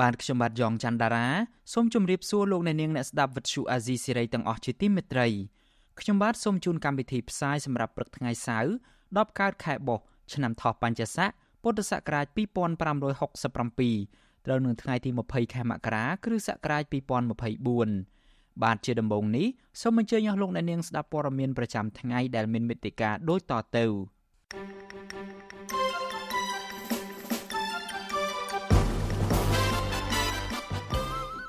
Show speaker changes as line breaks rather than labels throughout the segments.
បាទខ្ញុំបាទយ៉ងច័ន្ទដារាសូមជម្រាបសួរលោកអ្នកនាងអ្នកស្ដាប់វិទ្យុអាស៊ីសេរីទាំងអស់ជាទីមេត្រីខ្ញុំបាទសូមជូនកម្មវិធីផ្សាយសម្រាប់ព្រឹកថ្ងៃសៅរ៍10កើតខែបុស្សឆ្នាំថោះបัญចស័កពុទ្ធសករាជ2567ត្រូវនៅថ្ងៃទី20ខែមករាគ្រិស្តសករាជ2024បាទជាដំបូងនេះសូមអញ្ជើញអស់លោកអ្នកនាងស្ដាប់ព័ត៌មានប្រចាំថ្ងៃដែលមានមេត្តាដូចតទៅ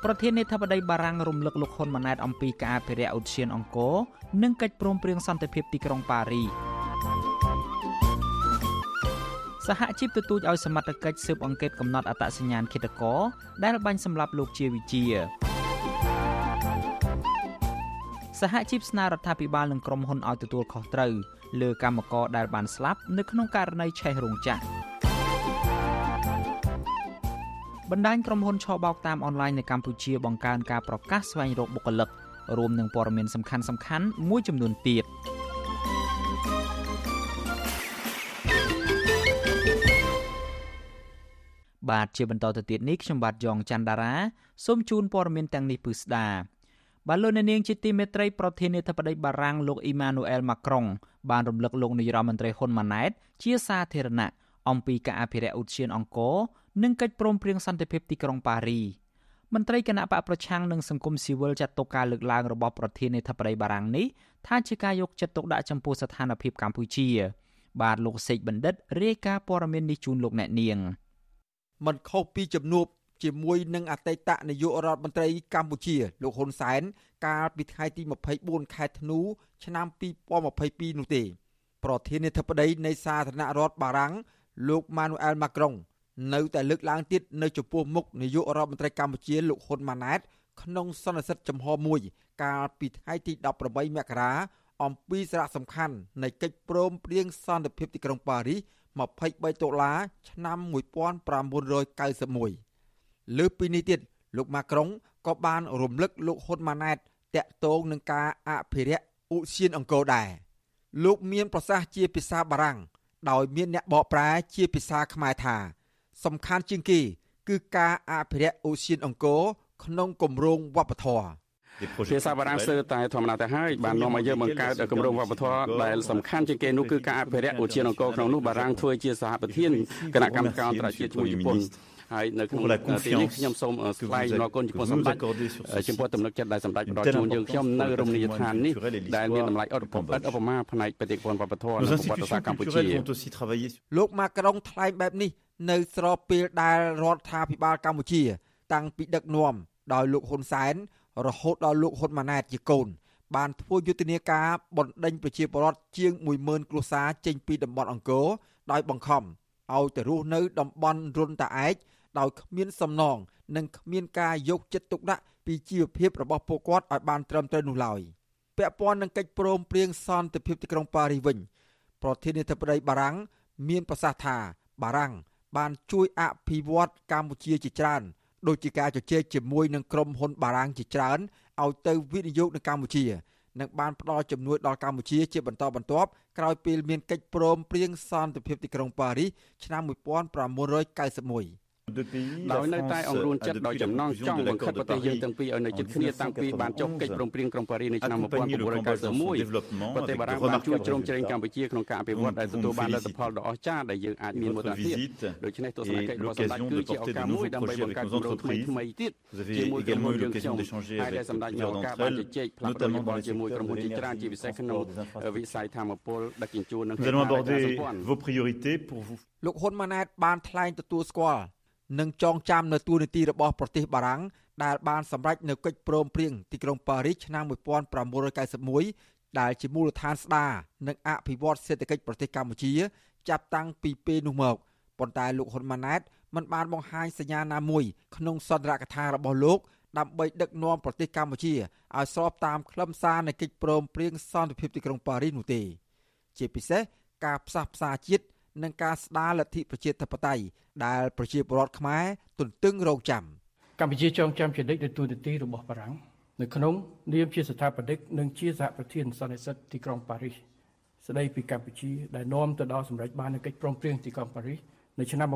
ប្រធានាធិបតីបារាំងរំលឹកលោកហ៊ុនម៉ាណែតអំពីការអភិរក្សឧទ្យានអង្គរនិងកិច្ចព្រមព្រៀងសន្តិភាពទីក្រុងប៉ារីសហជីពទទូចឲ្យសមត្ថកិច្ចស៊ើបអង្កេតកំណត់អត្តសញ្ញាណឃាតករដែលបាញ់សម្លាប់លោកជាវិជាសហជីពស្នើរដ្ឋាភិបាលនិងក្រុមហ៊ុនឲ្យទទួលខុសត្រូវលើកម្មករដែលបានស្លាប់នៅក្នុងករណីឆេះរោងចក្រ បណ្ដាញក្រុមហ៊ុនឆបោកតាមអនឡាញនៅកម្ពុជាបង្កើនការប្រកាសស្វែងរកបុគ្គលិករួមនឹងព័ត៌មានសំខាន់ៗមួយចំនួនទៀតបាទជាបន្តទៅទៀតនេះខ្ញុំបាទយ៉ងច័ន្ទដារាសូមជូនព័ត៌មានទាំងនេះពឺស្ដាបាទលោកអ្នកនាងជាទីមេត្រីប្រធានាធិបតីបារាំងលោកអ៊ីម៉ានូអែលម៉ាក្រុងបានរំលឹកលោកនាយរដ្ឋមន្ត្រីហ៊ុនម៉ាណែតជាសាធារណៈអំពីការអភិរក្សឧទ្យានអង្គរ និងកិច្ចព្រមព្រៀងសន្តិភាពទីក្រុងប៉ារីមន្ត្រីគណៈបកប្រឆាំងនិងសង្គមស៊ីវិលចាត់ទុកការលើកឡើងរបស់ប្រធានាធិបតីបារាំងនេះថាជាការយកចិត្តទុកដាក់ចំពោះស្ថានភាពកម្ពុជា បាទលោកសេកបណ្ឌិតរាយការណ៍ព័ត៌មាននេះជូនលោកអ្នកនាង
មិនខុសពីជំនួបជាមួយនឹងអតីតនាយករដ្ឋមន្ត្រីកម្ពុជាលោកហ៊ុនសែនកាលពីថ្ងៃទី24ខែធ្នូឆ្នាំ2022នោះទេ ប្រធានាធិបតីនៃសាធារណរដ្ឋបារាំងលោកម៉ានូអែលម៉ាក្រុង នៅតែលើកឡើងទៀតនៅចំពោះមុខនាយករដ្ឋមន្ត្រីកម្ពុជាលោកហ៊ុនម៉ាណែតក្នុងសន្និសីទចំហមួយកាលពីថ្ងៃទី18មករាអំពីសារៈសំខាន់នៃកិច្ចព្រមព្រៀងសន្តិភាពទីក្រុងប៉ារីស23ដុល្លារឆ្នាំ1991លើពីនេះទៀតលោកម៉ាក្រុងក៏បានរំលឹកលោកហ៊ុនម៉ាណែតតាក់ទងនឹងការអភិរក្សឧសៀនអង្គរដែរលោកមានប្រសាសន៍ជាភាសាបារាំងដោយមានអ្នកបកប្រែជាភាសាខ្មែរថា សំខាន់ជាងគេ គឺការអភិរក្សឧសៀនអង្គរក្នុងគម្រោងវប្បធម៌
ភាសាបារាំងស្ទើរតែធម្មតាទៅហើយបាននាំឲ្យយើងបង្កើតគម្រោងវប្បធម៌ដែលសំខាន់ជាងគេនោះគឺការអភិរក្សឧទ្យានអង្គរក្នុងនោះបារាំងធ្វើជាសហប្រធានគណៈកម្មការអន្តរជាតិជាមួយជប៉ុនហើយនៅក្នុងទីនេះខ្ញុំសូមថ្លែងអរគុណចំពោះសម្ដេចចំពោះទំនុកចិត្តដែលសម្ដេចផ្ដល់ជូនយើងខ្ញុំនៅរមណីយដ្ឋាននេះដែលមានតម្លៃអត់ឧបមាផ្នែកបេតិកភណ្ឌវប្បធម៌និងប្រវត្តិសាស្ត្រកម្ពុជា
លោកម៉ាក្រុងថ្លែងបែបនេះ នៅស្របពេលដែលរដ្ឋាភិបាលកម្ពុជា តាំងពីដឹកនាំដោយលោកហ៊ុនសែនរហូតដល់លោកហ៊ុនម៉ាណែតជាកូន បានធ្វើយុទ្ធនាការបណ្ដេញប្រជាពលរដ្ឋជាង10000គ្រួសារចេញពីតំបន់អង្គរដោយបង្ខំឲ្យទៅរស់នៅតំបន់រុនតាឯកដោយគ្មានសំណងនិងគ្មានការយកចិត្តទុកដាក់ពីជីវភាពរបស់ពួកគាត់ឲ្យបានត្រឹមត្រូវនោះឡើយពាក់ព័ន្ធនឹងកិច្ចព្រមព្រៀងសន្តិភាពទីក្រុងប៉ារីវិញប្រធានាធិបតីបារាំងមានប្រសាសន៍ថាបារាំង បានជួយអភិវឌ្ឍកម្ពុជាជាច្រើនដូចជាការជជែកជាមួយនឹងក្រុមហ៊ុនបារាំងជាច្រើនឲ្យទៅវិនិយោគនៅកម្ពុជានិងបានផ្ដល់ជំនួយដល់កម្ពុជាជាបន្តបន្ទាប់ក្រោយពេលមានកិច្ចព្រមព្រៀងសន្តិភាពទីក្រុងប៉ារីសឆ្នាំ1991
ដោយនៅតែអង្រួនចិត្តដោយចំណងចង់បង្ខិតប្រទេសយើងទាំងពីរឲ្យនៅជិតគ្នាតាំងពីបានចុះកិច្ចព្រមព្រៀងក្រុងប៉ារីសនៅឆ្នាំ1991ប្រទេសបារាំងបានជួយជ្រោមជ្រែងកម្ពុជាក្នុងការអភិវឌ្ឍដែលទទួលបានលទ្ធផលដ៏អស្ចារ្យដែលយើងអាចមានមោទនភាពដូច្នេះទស្សនកិច្ចរបស់សម្ដេចគឺជាឱកាសមួយដើម្បីបង្កើតគម្រោងថ្មីថ្មីទៀតជាមួយក្រុមហ៊ុនយើងខ្ញុំហើយដែលសម្ដេចមានឱកាសបានជជែកផ្លាស់ប្ដូរយោបល់ជាមួយក្រុមហ៊ុនជាច្រើនជាពិសេសក្នុងវិស័យធម្មពលដឹកជញ្ជូននិងហេដ្ឋារចនាសម្ព័ន្ធ
លោកហ៊ុនម៉ាណែតបានថ្លែងទទួលស្គាល់ និងចងចាំនៅទួលនីតិរបស់ប្រទេសបារាំងដែលបានសម្រេចនៅកិច្ចព្រមព្រៀងទីក្រុងប៉ារីសឆ្នាំ1991ដែលជាមូលដ្ឋានស្ដារនិងអភិវឌ្ឍសេដ្ឋកិច្ចប្រទេសកម្ពុជា ចាប់តាំងពីពេលនោះមកប៉ុន្តែលោកហ៊ុនម៉ាណែតមិនបានបង្ហាញសញ្ញាណាមួយក្នុងសន្ទរកថារបស់លោកដើម្បីដឹកនាំប្រទេសកម្ពុជាឲ្យស្របតាមខ្លឹមសារនៃកិច្ចព្រមព្រៀងសន្តិភាពទីក្រុងប៉ារីសនោះទេ ជាពិសេសការផ្សះផ្សាជាតិ និងការស្ដារលទ្ធិប្រជាធិបតេយ្យដែលប្រជាពលរដ្ឋខ្មែរទន្ទឹងរង់ចាំ
កម្ពុជាចងចាំជានិច្ចនៅទូនាទីរបស់បារាំងនៅក្នុងនាមជាស្ថាបនិកនិងជាសហប្រធានសន្និសីទទីក្រុងប៉ារីសស្ដីពីកម្ពុជាដែលនាំទៅដល់សម្រេចបាននូវកិច្ចព្រមព្រៀងទីក្រុងប៉ារីសនៅឆ្នាំ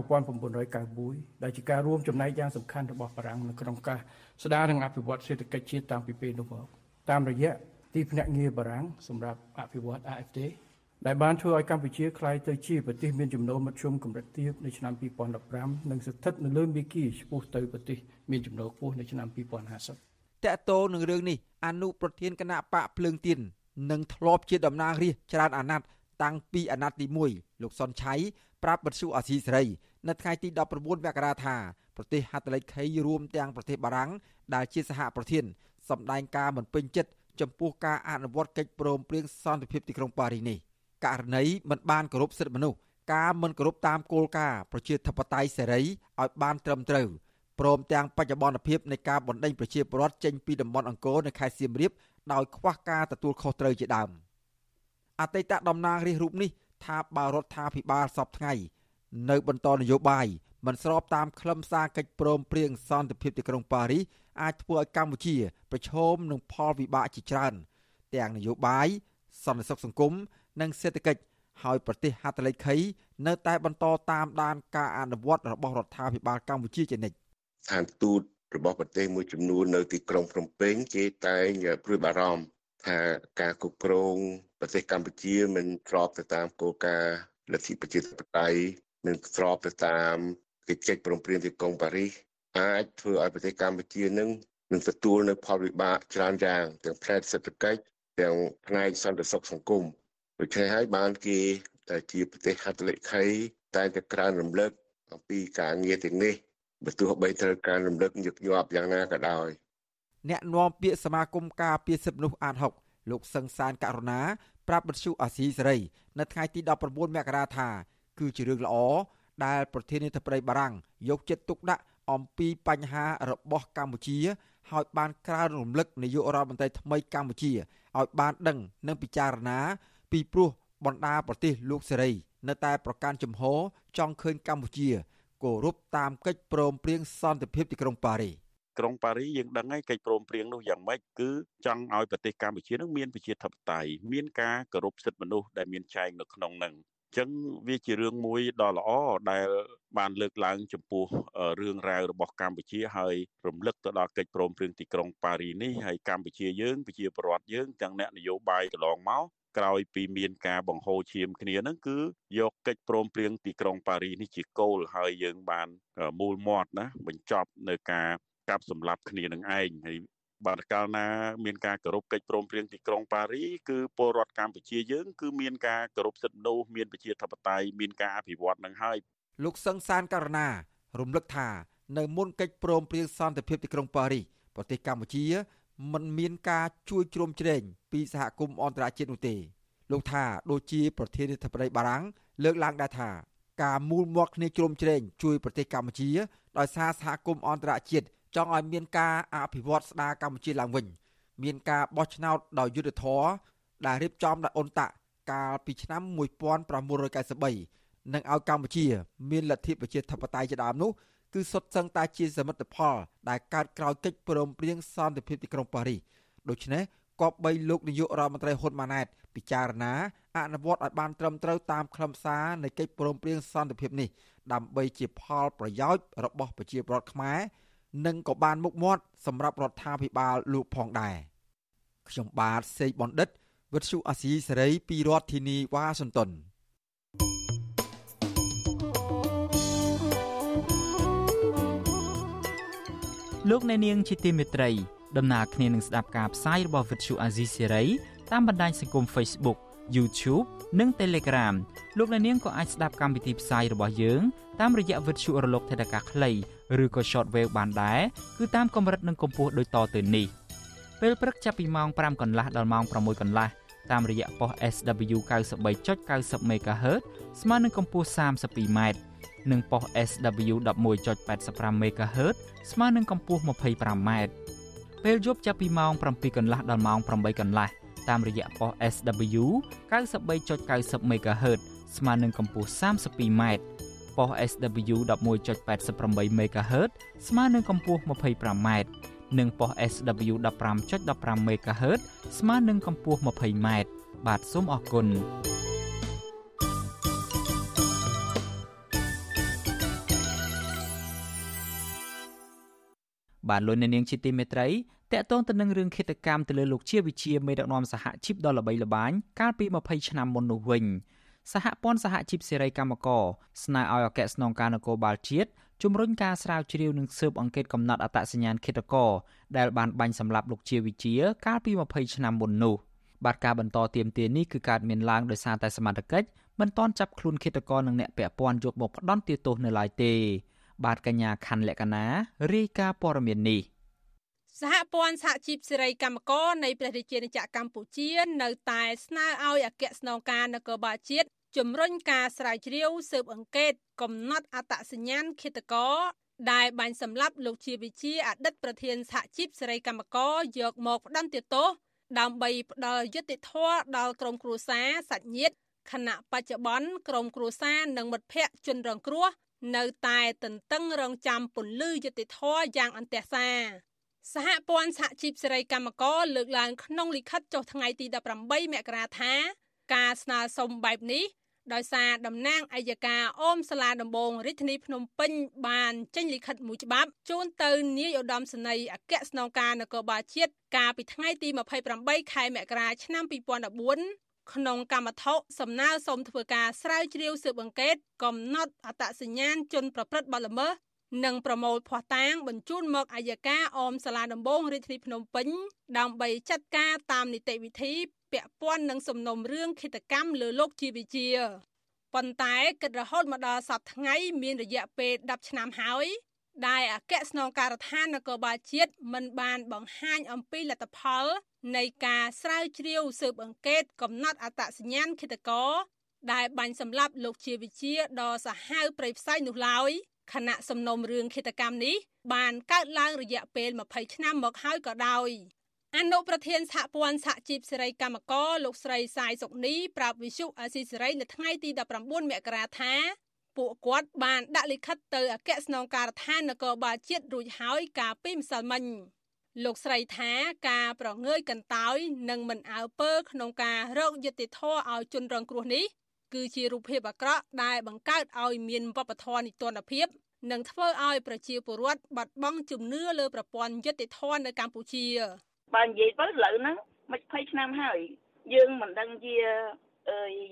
1991ដែលជាការរួមចំណែកយ៉ាងសំខាន់របស់បារាំងនៅក្នុងការស្ដារនិងអភិវឌ្ឍសេដ្ឋកិច្ចជាតិតាំងពីពេលនោះមកតាមរយៈទីភ្នាក់ងារបារាំងសម្រាប់អភិវឌ្ឍ AFD ដែលបានធ្វើឲ្យកម្ពុជាក្លាយទៅជាប្រទេសមានចំណូលមធ្យមកម្រិតទាបនៅឆ្នាំ2015និងស្ថិតនៅលើមេគីឆ្ពោះទៅប្រទេសមានចំណូលខ្ពស់នៅឆ្នាំ2050
តកតោនឹងរឿងនេះអនុប្រធានគណៈបកភ្លើងទៀននឹងធ្លាប់ជាតំណាងរាស្ត្រច្រើនអាណត្តិតាំងពីអាណត្តិទី1លោកសុនឆៃប្រាប់បទសុអាស៊ីសេរីនៅថ្ងៃទី19មករាថាប្រទេសហត្ថលេខីរួមទាំងប្រទេសបារាំងដែលជាសហប្រធានសម្ដែងការមិនពេញចិត្តចំពោះការអនុវត្តកិច្ចព្រមព្រៀងសន្តិភាពទីក្រុងប៉ារីនេះ ករណីមិនបានគោរពសិទ្ធិមនុស្សការមិនគោរពតាមគោលការណ៍ប្រជាធិបតេយ្យសេរីឲ្យបានត្រឹមត្រូវព្រមទាំងបច្ចុប្បន្នភាពនៃការបណ្ដេញប្រជាពលរដ្ឋចេញពីតំបន់អង្គរនៅខេត្តសៀមរាបដោយខ្វះការទទួលខុសត្រូវជាដើមអតីតតំណាងរាស្ត្ររូបនេះថាបើរដ្ឋាភិបាលសពថ្ងៃនៅបន្តនយោបាយមិនស្របតាមខ្លឹមសារកិច្ចព្រមព្រៀងសន្តិភាពទីក្រុងប៉ារីសអាចធ្វើឲ្យកម្ពុជា ប្រឈមនឹងផលវិបាកជាច្រើន ទាំងនយោបាយសន្តិសុខសង្គម និងសេដ្ឋកិច្ចហើយប្រទេសហត្ថលេខីនៅតែបន្តតាមដានការអនុវត្តរបស់រដ្ឋាភិបាលកម្ពុជាជានិច្ច
ស្ថានទូតរបស់ប្រទេសមួយចំនួននៅទីក្រុងភ្នំពេញគេតែងព្រួយបារម្ភថាការគ្រប់គ្រងប្រទេសកម្ពុជាមិនស្របទៅតាមគោលការណ៍លទ្ធិប្រជាធិបតេយ្យនិងស្របទៅតាមកិច្ចចែកព្រមព្រៀងទីក្រុងប៉ារីសអាចធ្វើឲ្យប្រទេសកម្ពុជានឹងនឹងទទួលនៅផលវិបាកច្រើនយ៉ាងទាំងផ្នែកសេដ្ឋកិច្ចទាំងផ្នែកសន្តិសុខសង្គម ដូច្នេះហើយបានគេតែជាប្រទេសហត្ថលេខីតែតែក្រើនរំលឹកអំពីការងារទាំងនេះបើទោះបីត្រូវការរំលឹកញឹកញាប់យ៉ាងណាក៏ដោយ
អ្នកនាំពាក្យសមាគមការពារសិទ្ធិមនុស្សអាត6លោកសឹងសានករណាប្រាប់បទសុអាស៊ីសេរីនៅថ្ងៃទី19មករាថាគឺជារឿងល្អដែលប្រធានាធិបតីបារាំងយកចិត្តទុកដាក់អំពីបញ្ហារបស់កម្ពុជា ហើយបានក្រើនរំលឹកនាយករដ្ឋមន្ត្រីថ្មីកម្ពុជាឲ្យបានដឹងនិងពិចារណា ពីព្រោះបណ្ដាប្រទេសលោកសេរីនៅតែប្រកាន់ជំហរចង់ឃើញកម្ពុជាគោរពតាមកិច្ចព្រមព្រៀងសន្តិភាពទីក្រុងប៉ារីស
ក្រុងប៉ារីយើងដឹងហើយកិច្ចព្រមព្រៀងនោះយ៉ាងម៉េចគឺចង់ឲ្យប្រទេសកម្ពុជានឹងមានប្រជាធិបតេយ្យមានការគោរពសិទ្ធិមនុស្សដែលមានចែងនៅក្នុងនឹងចឹងវាជារឿងមួយដ៏ល្អដែលបានលើកឡើងចំពោះរឿងរ៉ាវរបស់កម្ពុជាហើយរំលឹកទៅដល់កិច្ចព្រមព្រៀងទីក្រុងប៉ារីនេះហើយកម្ពុជាយើងប្រជាពលរដ្ឋយើងទាំងអ្នកនយោបាយកន្លងមក ក្រោយពីមានការបង្ហូរឈាមគ្នាហ្នឹងគឺយកកិច្ចព្រមព្រៀងទីក្រុងប៉ារីនេះជាគោលហើយយើងបានមូលមាត់ណាបញ្ចប់នៅការកាប់សម្លាប់គ្នានឹងឯងហើយបាទកាលណាមានការគោរពកិច្ចព្រមព្រៀងទីក្រុងប៉ារីគឺពលរដ្ឋកម្ពុជាយើងគឺមានការគោរពសិទ្ធិមនុស្សមានប្រជាធិបតេយ្យមានការអភិវឌ្ឍនឹងហើយ
លោកសឹងសានករណា រំលឹកថានៅមុនកិច្ចព្រមព្រៀងសន្តិភាពទីក្រុងប៉ារីប្រទេសកម្ពុជា មិនមានការជួយជ្រោមជ្រែងពីសហគមន៍អន្តរជាតិនោះទេ លោកថាដូចជាប្រធានាធិបតីបារាំងលើកឡើងដែរថាការមូលមាត់គ្នាជ្រោមជ្រែងជួយប្រទេសកម្ពុជាដោយសារសហគមន៍អន្តរជាតិចង់ឲ្យមានការអភិវឌ្ឍស្ដារកម្ពុជាឡើងវិញ មានការបោះឆ្នោតដោយយុត្តិធម៌ដែលរៀបចំដោយអ៊ុនតាក់កាលពីឆ្នាំ1993និងឲ្យកម្ពុជា មានលទ្ធិប្រជាធិបតេយ្យជាដើមនោះគឺសុទ្ធសឹងតែជាសមិទ្ធផល ដែលកើតក្រោយកិច្ចព្រមព្រៀងសន្តិភាពទីក្រុងប៉ារីសដូច្នេះគប្បីលោកនាយករដ្ឋមន្ត្រីហ៊ុនម៉ាណែត ពិចារណាអនុវត្តឲ្យបានត្រឹមត្រូវតាមខ្លឹមសារនៃកិច្ចព្រមព្រៀងសន្តិភាពនេះដើម្បីជាផលប្រយោជន៍របស់ប្រជាពលរដ្ឋខ្មែរនិងក៏បានមុខមាត់សម្រាប់រដ្ឋាភិបាលលោកផងដែរខ្ញុំបាទសេកបណ្ឌិតវិទ្យុអាស៊ីសេរីពីរដ្ឋធានីវ៉ាស៊ីនតោន
លោកអ្នកនាងជាទីមេត្រីដំណើរគ្នានឹងស្ដាប់ការផ្សាយរបស់វិទ្យុអាស៊ីសេរី តាមបណ្ដាញសង្គម Facebook YouTube និង Telegram លោកអ្នកនាងក៏អាចស្ដាប់កម្មវិធីផ្សាយរបស់យើងតាមរយៈវិទ្យុរលកថេដាកាខ្លីឬក៏ Shortwave បានដែរគឺតាមកម្រិតនិងកម្ពស់ដូចតទៅនេះពេលព្រឹកចាប់ពីម៉ោង5កន្លះដល់ម៉ោង6កន្លះតាមរយៈប៉ុស SW 93.90 MHz ស្មើនឹងកម្ពស់ 32m និងប៉ុស SW 11.85 MHz ស្មើនឹងកម្ពស់ 25m ពេលយប់ចាប់ពីម៉ោង7កន្លះដល់ម៉ោង8កន្លះ តាមរយៈប៉ុស SW 93.90 MHz ស្មើនឹងកម្ពស់ 32m ប៉ុស SW 11.88 MHz ស្មើនឹងកម្ពស់ 25m និងប៉ុស SW 15.15 MHz ស្មើនឹងកម្ពស់ 20m បាទសូមអរគុណបាទលោកអ្នកនាងជាទីមេត្រី តកតងទៅនឹងរឿងឃាតកម្មទៅលើលោកជាវិជាមេដឹកនាំសហជីពដ៏ល្បីល្បាញកាលពី20ឆ្នាំមុននោះវិញសហព័ន្ធសហជីពសេរីកម្មករស្នើឲ្យអគ្គស្នងការនគរបាលជាតិជំរុញការស្រាវជ្រាវនិងស៊ើបអង្កេតកំណត់អត្តសញ្ញាណឃាតករដែលបានបាញ់សម្លាប់លោកជាវិជា កាលពី20ឆ្នាំមុននោះបាទការបន្តទៀមទានេះគឺកើតមានឡើងដោយសារតែសមត្ថកិច្ចមិនទាន់ចាប់ខ្លួនឃាតករនិងអ្នកពាក់ព័ន្ធយកមកផ្ដន់ទោសនៅឡើយទេ បាទកញ្ញាខណ្ឌលក្ខណារាយការណ៍ព័ត៌មាននេះ
សហព័ន្ធសហជីពសេរីកម្មករនៃព្រះរាជាណាចក្រកម្ពុជា នៅតែស្នើឲ្យអគ្គស្នងការនគរបាលជាតិជំរុញការស្រាវជ្រាវស៊ើបអង្កេត កំណត់អត្តសញ្ញាណឃាតករដែលបាញ់សម្លាប់លោកជាវិជាអតីតប្រធានសហជីពសេរីកម្មករយកមកផ្ដន្ទាទោសដើម្បីផ្ដល់យុត្តិធម៌ដល់ក្រុមគ្រួសារសាច់ញាតិខណៈបច្ចុប្បន្នក្រុមគ្រួសារនិងមិត្តភ័ក្តិជនរងគ្រោះនៅតែទន្ទឹងរង់ចាំពន្លឺយុត្តិធម៌យ៉ាងអន្ទះសា សហព័ន្ធសហជីពសេរីកម្មករលើកឡើងក្នុងលិខិតចុះថ្ងៃទី18មករាថា ការស្នើសុំបែបនេះដោយសារតំណាងអัยការអមសាលាដំបងរាជធានីភ្នំពេញបានចេញលិខិតមួយច្បាប់ជូនទៅនាយឧត្តមសេនីយ៍អគ្គស្នងការនគរបាលជាតិកាលពីថ្ងៃទី28ខែមករាឆ្នាំ2014ក្នុងកម្មថុសំណើសុំធ្វើការស្រាវជ្រាវស៊ើបអង្កេតកំណត់អត្តសញ្ញាណជនប្រព្រឹត្តបទល្មើស និងប្រមូលភ័ស្តុតាងបញ្ជូនមកអัยការអមសាលាដំបងរាជធានីភ្នំពេញដើម្បីចាត់ការតាមនីតិវិធីពាក់ព័ន្ធនឹងសំណុំរឿងឃាតកម្មលើលោកជាវិជាប៉ុន្តែគិតរហូតមកដល់សប្តាហ៍ថ្ងៃមានរយៈពេល10ឆ្នាំហើយដែលអគ្គស្នងការដ្ឋាននគរបាលជាតិមិនបានបង្ហាញអំពីលទ្ធផល នៃការស្រាវជ្រាវស៊ើបអង្កេតកំណត់អត្តសញ្ញាណឃាតករដែលបាញ់សម្លាប់លោកជាវិជាដ៏សាហាវព្រៃផ្សៃនោះឡើយ ខណៈសំណុំរឿងឃាតកម្មនេះបានកើតឡើងរយៈពេល20ឆ្នាំមកហើយក៏ដោយអនុប្រធានសហព័ន្ធសហជីពសេរីកម្មករលោកស្រីសាយសុកនីប្រាប់វិសុអាស៊ីសេរីនៅថ្ងៃទី19មករាថាពួកគាត់បានដាក់លិខិតទៅអគ្គស្នងការដ្ឋាននគរបាលជាតិរួចហើយកាលពីម្សិលមិញលោកស្រីថាការប្រងើយកន្តើយនិងមិនអើពើក្នុងការរកយុត្តិធម៌ឲ្យជនរងគ្រោះនេះ គឺជារូបភាពអាក្រក់ដែលបង្កើតឲ្យមានវប្បធម៌នីតិរដ្ឋភាពនិងធ្វើឲ្យប្រជាពលរដ្ឋបាត់បង់ជំនឿលើប្រព័ន្ធយុត្តិធម៌នៅកម្ពុជា
បើនិយាយទៅឥឡូវហ្នឹងមិន20ឆ្នាំហើយយើងមិនដឹងជា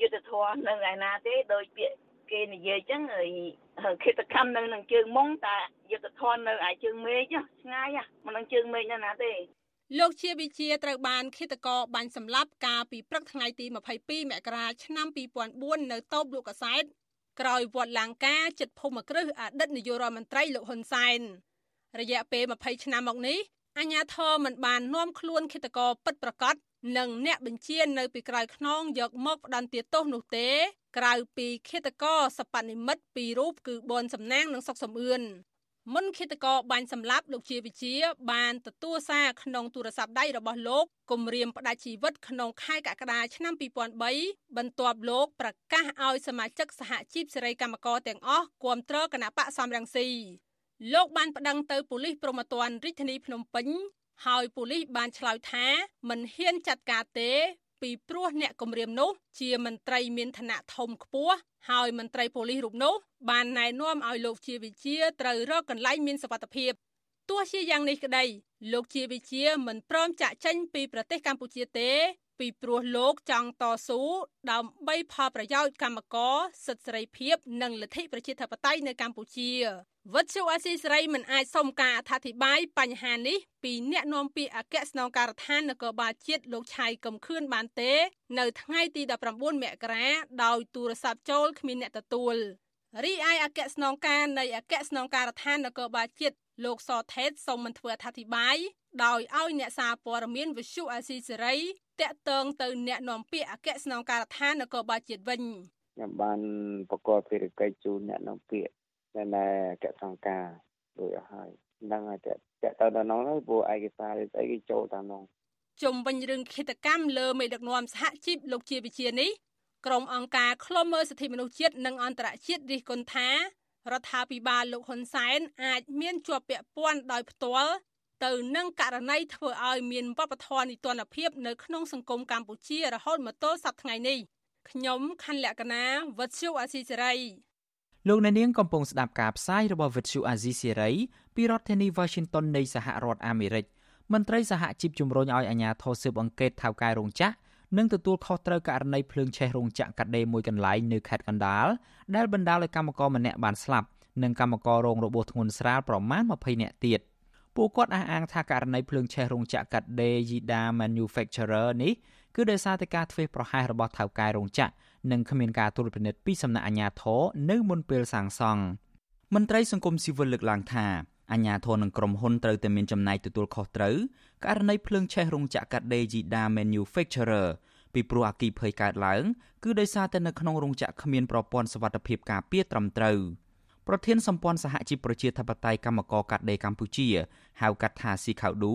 យុទ្ធធរនៅឯណាទេដោយពាក្យគេនិយាយចឹងឃាតកម្មនៅនឹងជើងមុងតែយុទ្ធធរនៅឯជើងមេឃឆ្ងាយមិននឹងជើងមេឃនៅណាទេ
លោកជាវិជាត្រូវបានឃាតករបាញ់សម្លាប់កាលពីព្រឹកថ្ងៃទី22មករាឆ្នាំ2004នៅតូបលោកកសែតក្រោយវត្តឡាងការចិត្តភូមិគ្រឹះអតីតនាយករដ្ឋមន្ត្រីលោកហ៊ុនសែនរយៈពេល20ឆ្នាំមកនេះអាញាធរមិនបាននាំខ្លួនឃាតករពិតប្រាកដនិងអ្នកបញ្ជានៅពីក្រោយខ្នងយកមកផ្ដន្ទាទោសនោះទេ ក្រៅពីឃាតករសពនិមិត្តពីររូបគឺបនសំណាងនិងសុកសំអឿន មុនឃាតករបាញ់សម្លាប់លោកជាវិជា បានទទួលសារក្នុងទូរស័ព្ទដៃរបស់លោកគម្រាមផ្ដាច់ជីវិតក្នុងខែកក្កដាឆ្នាំ2003បន្ទាប់លោកប្រកាសឲ្យសមាជិកសហជីពសេរីកម្មករទាំងអស់គាំទ្រគណៈបកសំរងស៊ីលោកបានប្តឹងទៅប៉ូលីសព្រហ្មទណ្ឌរាជធានីភ្នំពេញហើយប៉ូលីសបានឆ្លើយថាមិនហ៊ានចាត់ការទេ ពីព្រោះអ្នកគម្រាមនោះ ជាមន្ត្រីមានឋានៈធំខ្ពស់ហើយមន្ត្រីប៉ូលីសរូបនោះបានណែនាំឲ្យលោកជាវិជាត្រូវរកកន្លែងមានសុវត្ថិភាពទោះជាយ៉ាងនេះក្តីលោកជាវិជាមិនព្រមចាក់ចេញពីប្រទេសកម្ពុជាទេ ពីព្រោះលោកចង់តស៊ូដើម្បីផលប្រយោជន៍កម្មករសិទ្ធិសេរីភាព និងលទ្ធិប្រជាធិបតេយ្យនៅកម្ពុជាវត្តជូអាស៊ីសេរីមិនអាចសុំការអធិប្បាយបញ្ហានេះពីអ្នកនាំពាក្យអគ្គស្នងការដ្ឋាននគរបាលជាតិលោកឆៃកំខឿនបានទេ នៅថ្ងៃទី19មករាដោយទូរស័ព្ទចូលគ្មានអ្នកទទួលរីឯអគ្គស្នងការនៃអគ្គស្នងការដ្ឋាននគរបាលជាតិលោកសថេតសូមមិនធ្វើអធិប្បាយដោយឲ្យអ្នកសារព័ត៌មានវិទ្យុអាស៊ីសេរី តាក់ទងទៅអ្នកនាំពាក្យអគ្គស្នងការដ្ឋាននគរបាលជាតិវិញ
ខ្ញុំបានប្រកបភារកិច្ចជូនអ្នកនាំពាក្យណែណែអគ្គសង្ការដូចអស់ហើយហ្នឹងហើយតែតែទៅដល់នោះហើយព្រោះឯកសារស្អីគេចូលតាមនោះ
ជុំវិញរឿងគិតកម្មលើមេដឹកនាំសហជីពលោកជាវិជានេះក្រុមអង្គការឃ្លាំមើលសិទ្ធិមនុស្សជាតិនិងអន្តរជាតិរិះគន់ថារដ្ឋាភិបាលលោកហ៊ុនសែនអាចមានជាប់ពាក់ព័ន្ធដោយផ្ទាល់ ទៅនឹងករណីធ្វើឲ្យមានវប្បធម៌នីតិរដ្ឋភាពនៅក្នុងសង្គមកម្ពុជារហូតមកទល់សប្តាហ៍ថ្ងៃនេះខ្ញុំខណ្ឌលក្ខណាវុទ្ធុអាស៊ីសេរី
លោកអ្នកនាងកំពុងស្ដាប់ការផ្សាយរបស់វិទ្យុអាស៊ីសេរីពីរដ្ឋធានី Washington នៃសហរដ្ឋអាមេរិកមន្ត្រីសហជីពជំរុញឲ្យអាជ្ញាធរស៊ើបអង្កេតថៅកែរោងចក្រនិងទទួលខុសត្រូវករណីភ្លើងឆេះរោងចក្រកាត់ដេរមួយកន្លែងនៅខេត្តកណ្ដាលដែលបណ្ដាលឲ្យកម្មករម្នាក់បានស្លាប់និងកម្មកររងរបួសធ្ងន់ស្រាលប្រមាណ20នាក់ទៀត ពួកគាត់អះអាងថាករណីភ្លើងឆេះរោងចក្រកាត់ដេរ Yida Manufacturer នេះគឺដោយសារតែការធ្វេសប្រហែសរបស់ថៅកែរោងចក្រនិងគ្មានការត្រួតពិនិត្យពីសំណាក់អាជ្ញាធរនៅមុនពេលសាងសង់មន្ត្រីសង្គមស៊ីវិលលើកឡើងថាអាជ្ញាធរនិងក្រុមហ៊ុនត្រូវតែមានចំណាយទទួលខុសត្រូវករណីភ្លើងឆេះរោងចក្រកាត់ដេរ Yida Manufacturer ពីព្រោះអគិភ័យកើតឡើងគឺដោយសារតែនៅក្នុងរោងចក្រគ្មានប្រព័ន្ធសុវត្ថិភាពការពារត្រឹមត្រូវ ប្រធានសម្ព័ន្ធសហជីពប្រជាធិបតេយ្យកម្មករកាត់ដេរកម្ពុជាហៅកាត់ថាស៊ីខៅឌូ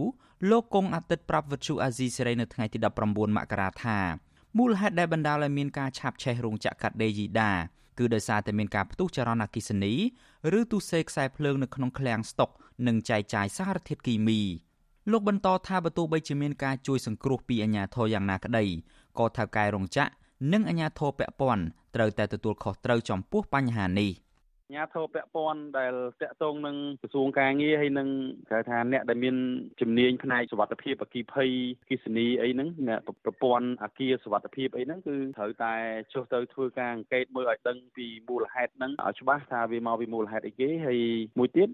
លោកកុងអាទិត្យប្រាប់វិទ្យុអាស៊ីសេរីនៅថ្ងៃទី19មករាថាមូលហេតុដែលបណ្ដាលឲ្យមានការឆាបឆេះរោងចក្រកាត់ដេរយីដាគឺដោយសារតែមានការផ្ទុះចរន្តអគ្គិសនីឬទុសេខ្សែភ្លើងនៅក្នុងឃ្លាំងស្តុកនិងចែកចាយសារធាតុគីមីលោកបន្តថាបើទោះបីជាមានការជួយសង្គ្រោះពីអាជ្ញាធរយ៉ាងណាក្តីក៏ថៅកែរោងចក្រនិងអាជ្ញាធរពាក់ព័ន្ធត្រូវតែទទួលខុសត្រូវចំពោះបញ្ហានេះ។
ញាធរពពាន់ដែលតកតងនឹងក្រសួងការងារហើយនឹងគេថាអ្នកដែលមានជំនាញផ្នែកសុវត្ថិភាពអគិភ័យគិសនីអីហ្នឹងអ្នកប្រព័ន្ធអាគារសុវត្ថិភាពអីហ្នឹងគឺត្រូវតែចុះទៅធ្វើការអង្កេតមើលឲ្យដឹងពីមូលហេតុហ្នឹងឲ្យច្បាស់ថាវាមកពីមូលហេតុអីគេហើយមួយទៀត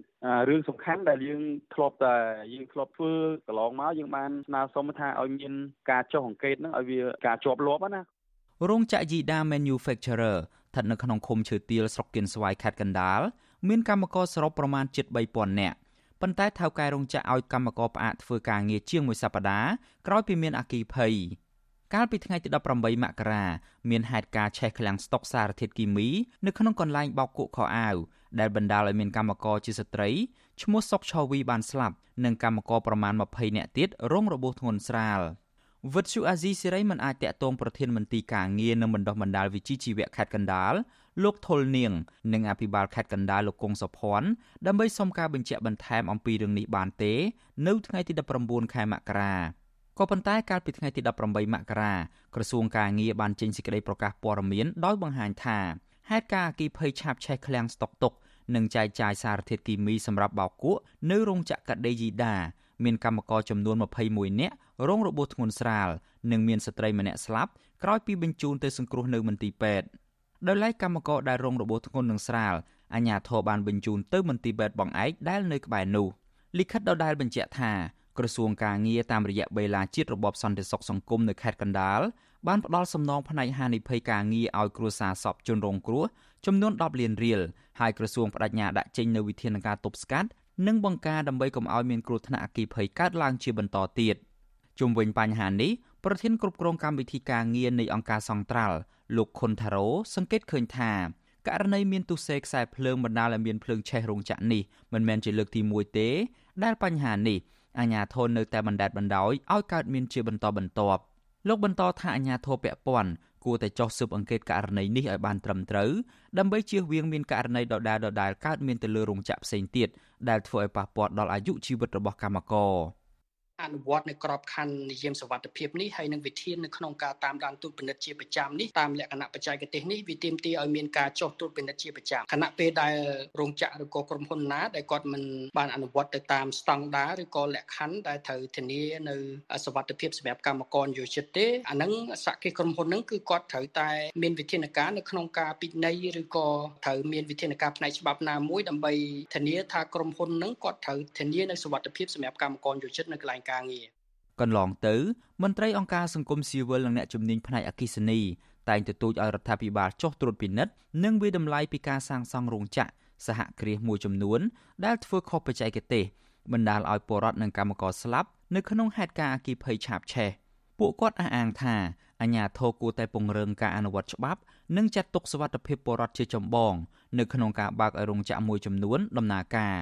រឿងសំខាន់ដែលយើងធ្លាប់តែយើងធ្លាប់ធ្វើកន្លងមកយើងបានស្នើសុំថាឲ្យមានការចុះអង្កេតហ្នឹងឲ្យវាការជាប់លាប់ណា
រោងចក្រ Yida Manufacturer ស្ថិតនៅក្នុងឃុំឈើទាលស្រុកគៀនស្វាយខេត្តកណ្ដាលមានកម្មករសរុបប្រមាណជិត3000នាក់ប៉ុន្តែថៅកែរោងចក្រឲ្យកម្មករផ្អាកធ្វើការងារជាងមួយសប្តាហ៍ក្រោយពីមានអគីភ័យកាលពីថ្ងៃទី18មករាមានហេតុការណ៍ឆេះឃ្លាំងស្តុកសារធាតុគីមីនៅក្នុងកន្លែងបោកគក់ខោអាវដែលបណ្ដាលឲ្យមានកម្មករជាស្ត្រីឈ្មោះសុកឆូវីបានស្លាប់និងកម្មករប្រមាណ20នាក់ទៀតរងរបួសធ្ងន់ស្រាល។ វិទ្យុអាស៊ីសេរីមិនអាចតាក់ទងប្រធានមន្ទីរការងារនិងបណ្ដុះបណ្ដាលវិជ្ជាជីវៈខេត្តកណ្ដាលលោកថុលនាង និងអភិបាលខេត្តកណ្ដាលលោកគង់សុភ័ណ្ឌដើម្បីសុំការបញ្ជាក់បន្ថែមអំពីរឿងនេះបានទេ នៅថ្ងៃទី19ខែមករាក៏ប៉ុន្តែកាលពីថ្ងៃទី18មករាក្រសួងការងារបានចេញសេចក្តីប្រកាសព័ត៌មានដោយបង្ហាញថាហេតុការណ៍អគិភ័យឆាបឆេះឃ្លាំងស្តុកទុកនិងចែកចាយសារធាតុគីមីសម្រាប់បោកគក់នៅរោងចក្រកាត់ដេរយីដាមានកម្មករចំនួន21នាក់ រងរបួសធ្ងន់ស្រាលនិងមានស្ត្រីម្នាក់ស្លាប់ក្រោយពីបញ្ជូនទៅសង្គ្រោះនៅមន្ទីរពេទ្យដោយឡែកកម្មករដែលរងរបួសធ្ងន់និងស្រាលអាជ្ញាធរបានបញ្ជូនទៅមន្ទីរពេទ្យបងឯកដែលនៅក្បែរនោះលិខិតដដែលបញ្ជាក់ថាក្រសួងការងារតាមរយៈបេឡាជាតិរបបសន្តិសុខសង្គមនៅខេត្តកណ្ដាលបានផ្ដល់សំណងផ្នែកហានិភ័យការងារឲ្យគ្រួសារសពជនរងគ្រោះចំនួន10លានរៀលហើយក្រសួងបដិញ្ញាដាក់ចេញនូវវិធានការទប់ស្កាត់និងបង្ការដើម្បីកុំឲ្យមានគ្រោះថ្នាក់អគ្គិភ័យកើតឡើងជាបន្តទៀត ជុំវិញបញ្ហានេះប្រធានគ្រប់គ្រងកម្មវិធីការងារនៃអង្គការសង្ត្រាល់លោកខុនថារ៉ូសង្កេតឃើញថាករណីមានទុសេខ្សែភ្លើងបណ្ដាលឲ្យមានភ្លើងឆេះរោងចក្រនេះមិនមែនជាលើកទី1ទេ ដែលបញ្ហានេះអាជ្ញាធរនៅតែបណ្ដេតបណ្ដោយឲ្យកើតមានជាបន្តបន្ទាប់លោកបន្តថាអាជ្ញាធរពាក់ព័ន្ធគួរតែចោះស៊ើបអង្កេតករណីនេះឲ្យបានត្រឹមត្រូវដើម្បីជៀសវាងមានករណីដដែលៗកើតមានទៅលើរោងចក្រផ្សេងទៀតដែលធ្វើឲ្យប៉ះពាល់ដល់អាយុជីវិតរបស់កម្មករ។
អនុវត្តនៅក្របខ័ណ្ឌនិយមសវត្ថភាពនេះហើយនឹងវិធាននៅក្នុងការតាមដានទូតពិនិត្យជាប្រចាំនេះតាមលក្ខណៈបច្ចេកទេសនេះវាទាមទារឲ្យមានការចុះទូតពិនិត្យជាប្រចាំខណៈពេលដែលរោងចក្រឬក៏ក្រុមហ៊ុនណាដែលគាត់មិនបានអនុវត្តទៅតាមស្តង់ដារឬក៏លក្ខខណ្ឌដែលត្រូវធានានៅសវត្ថភាពសម្រាប់កម្មករយោជិតទេអានឹងសហគមន៍ក្រុមហ៊ុនហ្នឹងគឺគាត់ត្រូវតែមានវិធានការនៅក្នុងការពិន័យឬក៏ត្រូវមានវិធានការផ្នែកច្បាប់ណាមួយដើម្បីធានាថាក្រុមហ៊ុនហ្នឹងគាត់ត្រូវធានានៅសវត្ថភាពសម្រាប់កម្មករយោជិតនៅកន្លែងការងារ
កន្លងទៅមន្ត្រីអង្គការសង្គមស៊ីវិលនិងអ្នកជំនាញផ្នែកអគិសនីតែងទទូចឲ្យរដ្ឋាភិបាលចុះត្រួតពិនិត្យនិងវិតម្លៃពីការសាងសង់រោងចក្រសហគ្រាសមួយចំនួន ដែលធ្វើខុសបច្ចេកទេសបណ្ដាលឲ្យពលរដ្ឋនិងកម្មករស្លាប់នៅក្នុងហេតុការណ៍អគិភ័យឆាបឆេះពួកគាត់អះអាងថាអាជ្ញាធរគួរតែពង្រឹងការអនុវត្តច្បាប់ និងចាត់ទុកសុវត្ថិភាពពលរដ្ឋជាចម្បង នៅក្នុងការបើកឲ្យរោងចក្រមួយចំនួនដំណើរការ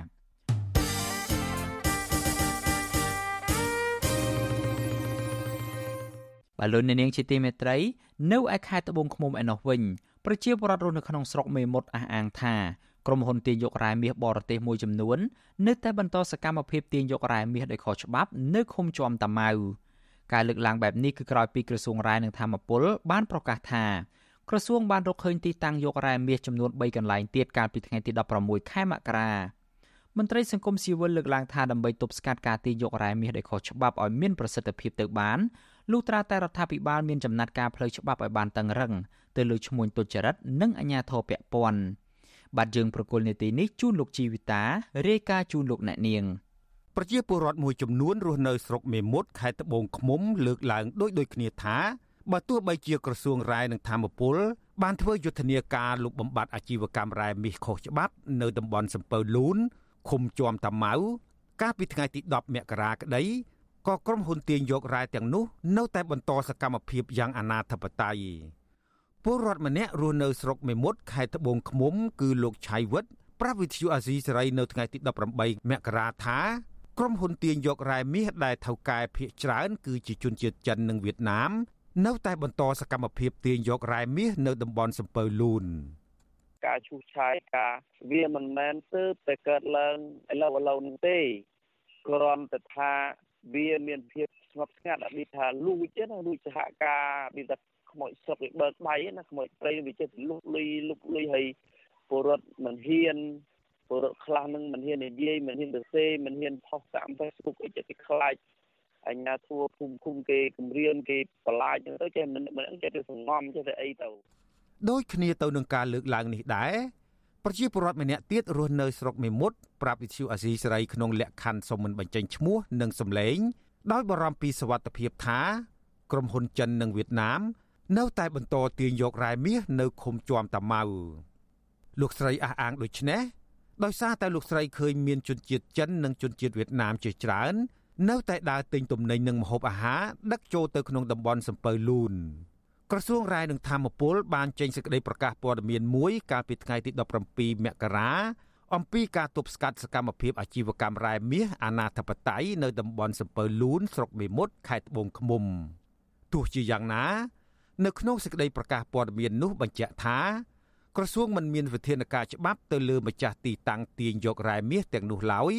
បលូននាងជាទីមេត្រីនៅឯខេត្តត្បូងឃ្មុំឯណោះវិញប្រជាពលរដ្ឋរស់នៅក្នុងស្រុកមេមត់អះអាងថាក្រុមហ៊ុនទាញយករ៉ែមាសបរទេសមួយចំនួននៅតែបន្តសកម្មភាពទាញយករ៉ែមាសដោយខុសច្បាប់នៅឃុំជាំតាម៉ៅការលើកឡើងបែបនេះគឺក្រោយពីក្រសួងរ៉ែនិងធម្មពលបានប្រកាសថាក្រសួងបានរកឃើញទីតាំងយករ៉ែមាសចំនួន3កន្លែងទៀតកាលពីថ្ងៃទី16ខែមករាមន្ត្រីសង្គមស៊ីវិលលើកឡើងថាដើម្បីទប់ស្កាត់ការទាញយករ៉ែមាសដោយខុសច្បាប់ឲ្យមានប្រសិទ្ធភាពទៅបាន លុះត្រាតែរដ្ឋាភិបាលមានចំណាត់ការផ្លូវច្បាប់ឲ្យបានតឹងរឹងទៅលើឈ្មួញទុច្ចរិតនិងអាជ្ញាធរពាក់ព័ន្ធបាទយើងប្រកុលនេតិនេះជូនលោកជីវិតារាយការណ៍ជូនលោកអ្នកនាង
ប្រជាពលរដ្ឋមួយចំនួនរស់នៅស្រុកមេមត់ខេត្តត្បូងឃ្មុំលើកឡើងដូចដូចគ្នាថាបើទោះបីជាក្រសួងរ៉ែនិងធម្មពលបានធ្វើយុទ្ធនាការលុបបំបាត់អាជីវកម្មរ៉ែមាសខុសច្បាប់នៅតំបន់សំពៅលូនឃុំជាំតាម៉ៅកាលពីថ្ងៃទី10មករាក្តី ក៏ក្រុមហ៊ុនទាញយករ៉ែទាំងនោះនៅតែបន្តសកម្មភាពយ៉ាងអនាធបត័យពលរដ្ឋម្នាក់រស់នៅស្រុកមេមត់ខេត្តត្បូងឃ្មុំ គឺលោកឆៃវិតប្រាប់វិទ្យុអាស៊ីសេរីនៅថ្ងៃទី18មករាថាក្រុមហ៊ុនទាញយករ៉ែមាសដែលថៅកែភៀកច្រើន គឺជាជនជាតិចិននិងវៀតណាម នៅតែបន្តសកម្មភាពទាញយករ៉ែមាសនៅតំបន់សំពៅលូន
ការឈូសឆាយការវាមិនមែនទើបតែកើតឡើងឥឡូវឥឡូវនេះទេគ្រាន់តែថា វាមានភាពស្ងប់ស្ងាត់អត់មានថាលួចទេណាលួចសហការមានតែខ្មោចស្រុកវាបើកដៃណាខ្មោចព្រៃវាចិត្តលុកលុយលុកលុយហើយពលរដ្ឋមិនហ៊ានពលរដ្ឋខ្លះនឹងមិនហ៊ាននិយាយមិនហ៊ានទៅសេមិនហ៊ានផុសតាម Facebook អីចិត្តខ្លាចអញ្ញាធัวភូមិឃុំគេគម្រាមគេបន្លាចទៅចេះមិនមិនចេះទៅសងំចេះទៅអីទៅ
ដូចគ្នាទៅនឹងការលើកឡើងនេះដែរ ប្រជាពលរដ្ឋម្នាក់ទៀតរស់នៅស្រុកមេមត់ប្រាប់វិទ្យុអាស៊ីសេរីក្នុងលក្ខខណ្ឌសុំមិនបញ្ចេញឈ្មោះនិងសម្លេង ដោយបារម្ភពីសវត្ថិភាពថាក្រុមហ៊ុនចិននិងវៀតណាម នៅតែបន្តទាញយករ៉ែមាសនៅឃុំជាំតាម៉ៅលោកស្រីអះអាងដូចនេះដោយសារតែលោកស្រីឃើញមានជនជាតិចិននិងជនជាតិវៀតណាមជាច្រើន នៅតែដើរទិញទំនិញនិងម្ហូបអាហារដឹកចូលទៅក្នុងតំបន់សំពៅលូន ក្រសួងរាយនឹងធម្មពលបានចេញសេចក្តីប្រកាសព័ត៌មានមួយកាលពីថ្ងៃទី17មករាអំពីការទប់ស្កាត់សកម្មភាពអាជីវកម្មរ៉ែមាសអាណាធិបតេយ្យនៅតំបន់សំពៅលូនស្រុកមេមត់ខេត្តត្បូងឃ្មុំទោះជាយ៉ាងណា នៅក្នុងសេចក្តីប្រកាសព័ត៌មាននោះបញ្ជាក់ថាក្រសួងមិនមានវិធានការច្បាប់ទៅលើម្ចាស់ទីតាំងទាញយករ៉ែមាសទាំងនោះឡើយ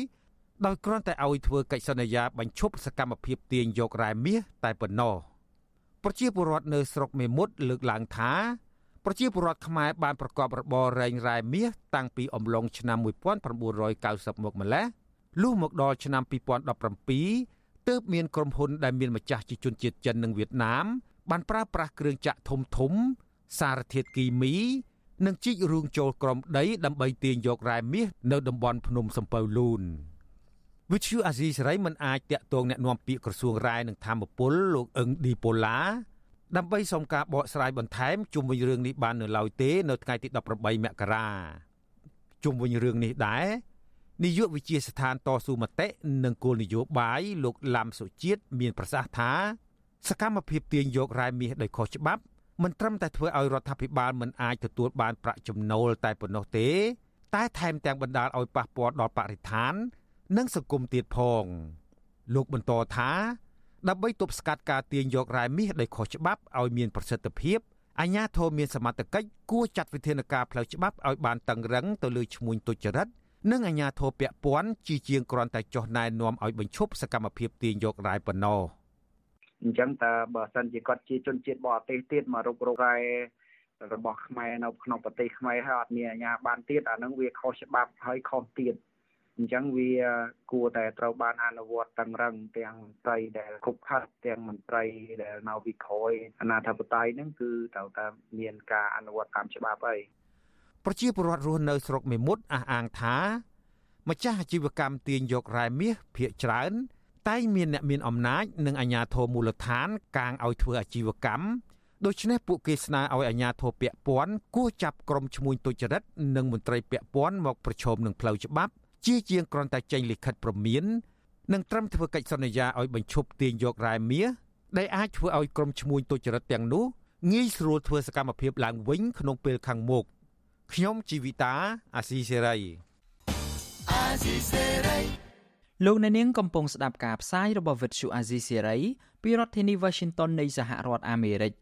ដោយគ្រាន់តែឲ្យធ្វើកិច្ចសន្យាបញ្ឈប់សកម្មភាពទាញយករ៉ែមាសតែប៉ុណ្ណោះ ប្រជាពលរដ្ឋនៅស្រុកមេមត់លើកឡើងថាប្រជាពលរដ្ឋខ្មែរបានប្រកបរបររែងរ៉ែមាសតាំងពីអំឡុងឆ្នាំ1990មកម្ល៉េះលុះមកដល់ឆ្នាំ2017ទើបមានក្រុមហ៊ុនដែលមានម្ចាស់ជាជនជាតិចិននិងវៀតណាមបានប្រើប្រាស់គ្រឿងចាក់ធំធំ សារធាតុគីមី និងជីករូងចូលក្រំដីដើម្បីទាញយករ៉ែមាសនៅតំបន់ភ្នំសំពៅលូន វិទ្យុអាស៊ីសេរីមិនអាចតាក់ទងแนะនាំពាក្យក្រសួងរាយនឹងធម្មពលលោកអឹងឌីប៉ូឡាដើម្បីសុំការបកស្រាយបន្ថែមជុំវិញរឿងនេះបាននៅឡើយទេនៅថ្ងៃទី18មករាជុំវិញរឿងនេះដែរនាយកវិជាស្ថានតស៊ូមតិនិងគោលនយោបាយលោកឡាំសុជាតិមានប្រសាសន៍ថាសកម្មភាពទាញយករ៉ែមាសដោយខុសច្បាប់មិនត្រឹមតែធ្វើឲ្យរដ្ឋាភិបាលមិនអាចទទួលបានប្រាក់ចំណូលតែប៉ុណ្ណោះទេ តែថែមទាំងបណ្ដាលឲ្យប៉ះពាល់ដល់បរិស្ថាន និងសង្គមទៀតផង លោកបន្តថាដើម្បីទប់ស្កាត់ការទាញយករ៉ែមាសដោយខុសច្បាប់ឲ្យមានប្រសិទ្ធភាពអាជ្ញាធរមានសមត្ថកិច្ចគួរចាត់វិធានការផ្លូវច្បាប់ឲ្យបានតឹងរឹងទៅលើឈ្មួញទុច្ចរិតនិងអាជ្ញាធរពាក់ព័ន្ធជាជាងគ្រាន់តែចោះណែនាំឲ្យបញ្ឈប់សកម្មភាពទាញយករ៉ែប៉ុណ្ណោះ
អញ្ចឹងតើបើសិនជាគាត់ជាជនជាតិបរទេសទៀតមករុករករ៉ែរបស់ខ្មែរនៅក្នុងប្រទេសខ្មែរហើយអត់មានអាជ្ញាបានទៀតអានឹងវាខុសច្បាប់ហើយខុសទៀត អញ្ចឹងវាគួរតែត្រូវបានអនុវត្តតឹងរឹងទាំងមន្ត្រីដែលគ្រប់ខិតទាំងមន្ត្រីដែលនៅវិក្រយអាណាធិបតេយ្យហ្នឹងគឺត្រូវតែមានការអនុវត្តតាមច្បាប់ហើយ
ប្រជាពលរដ្ឋរស់នៅស្រុកមេមត់អះអាងថាម្ចាស់អាជីវកម្មទាញយករ៉ែមាសភ ieck ច្រើន តែមានអ្នកមានអំណាចនិងអាជ្ញាធរមូលដ្ឋាន កាងឲ្យធ្វើអាជីវកម្មដូច្នេះពួកគេស្នើឲ្យអាជ្ញាធរពាក់ព័ន្ធគួរចាប់ក្រុមឈ្មួញទុច្ចរិតនិងមន្ត្រីពាក់ព័ន្ធមកប្រឈមនឹងផ្លូវច្បាប់ ជាជាងគ្រាន់តែចេញលិខិតព្រមាននិងត្រឹមធ្វើកិច្ចសន្យាឲ្យបញ្ឈប់ទាញយករ៉ែមាសដែលអាចធ្វើឲ្យក្រុមឈ្មួញទុច្ចរិតទាំងនោះងាយស្រួលធ្វើសកម្មភាពឡើងវិញក្នុងពេលខាងមុខខ្ញុំជីវិតាអាស៊ីសេរីអាស៊ីសេ
រីលោកអ្នកនាងកំពុងស្ដាប់ការផ្សាយរបស់ Vuthu Azizi Serai ពីរដ្ឋធានី Washington នៃសហរដ្ឋអាមេរិក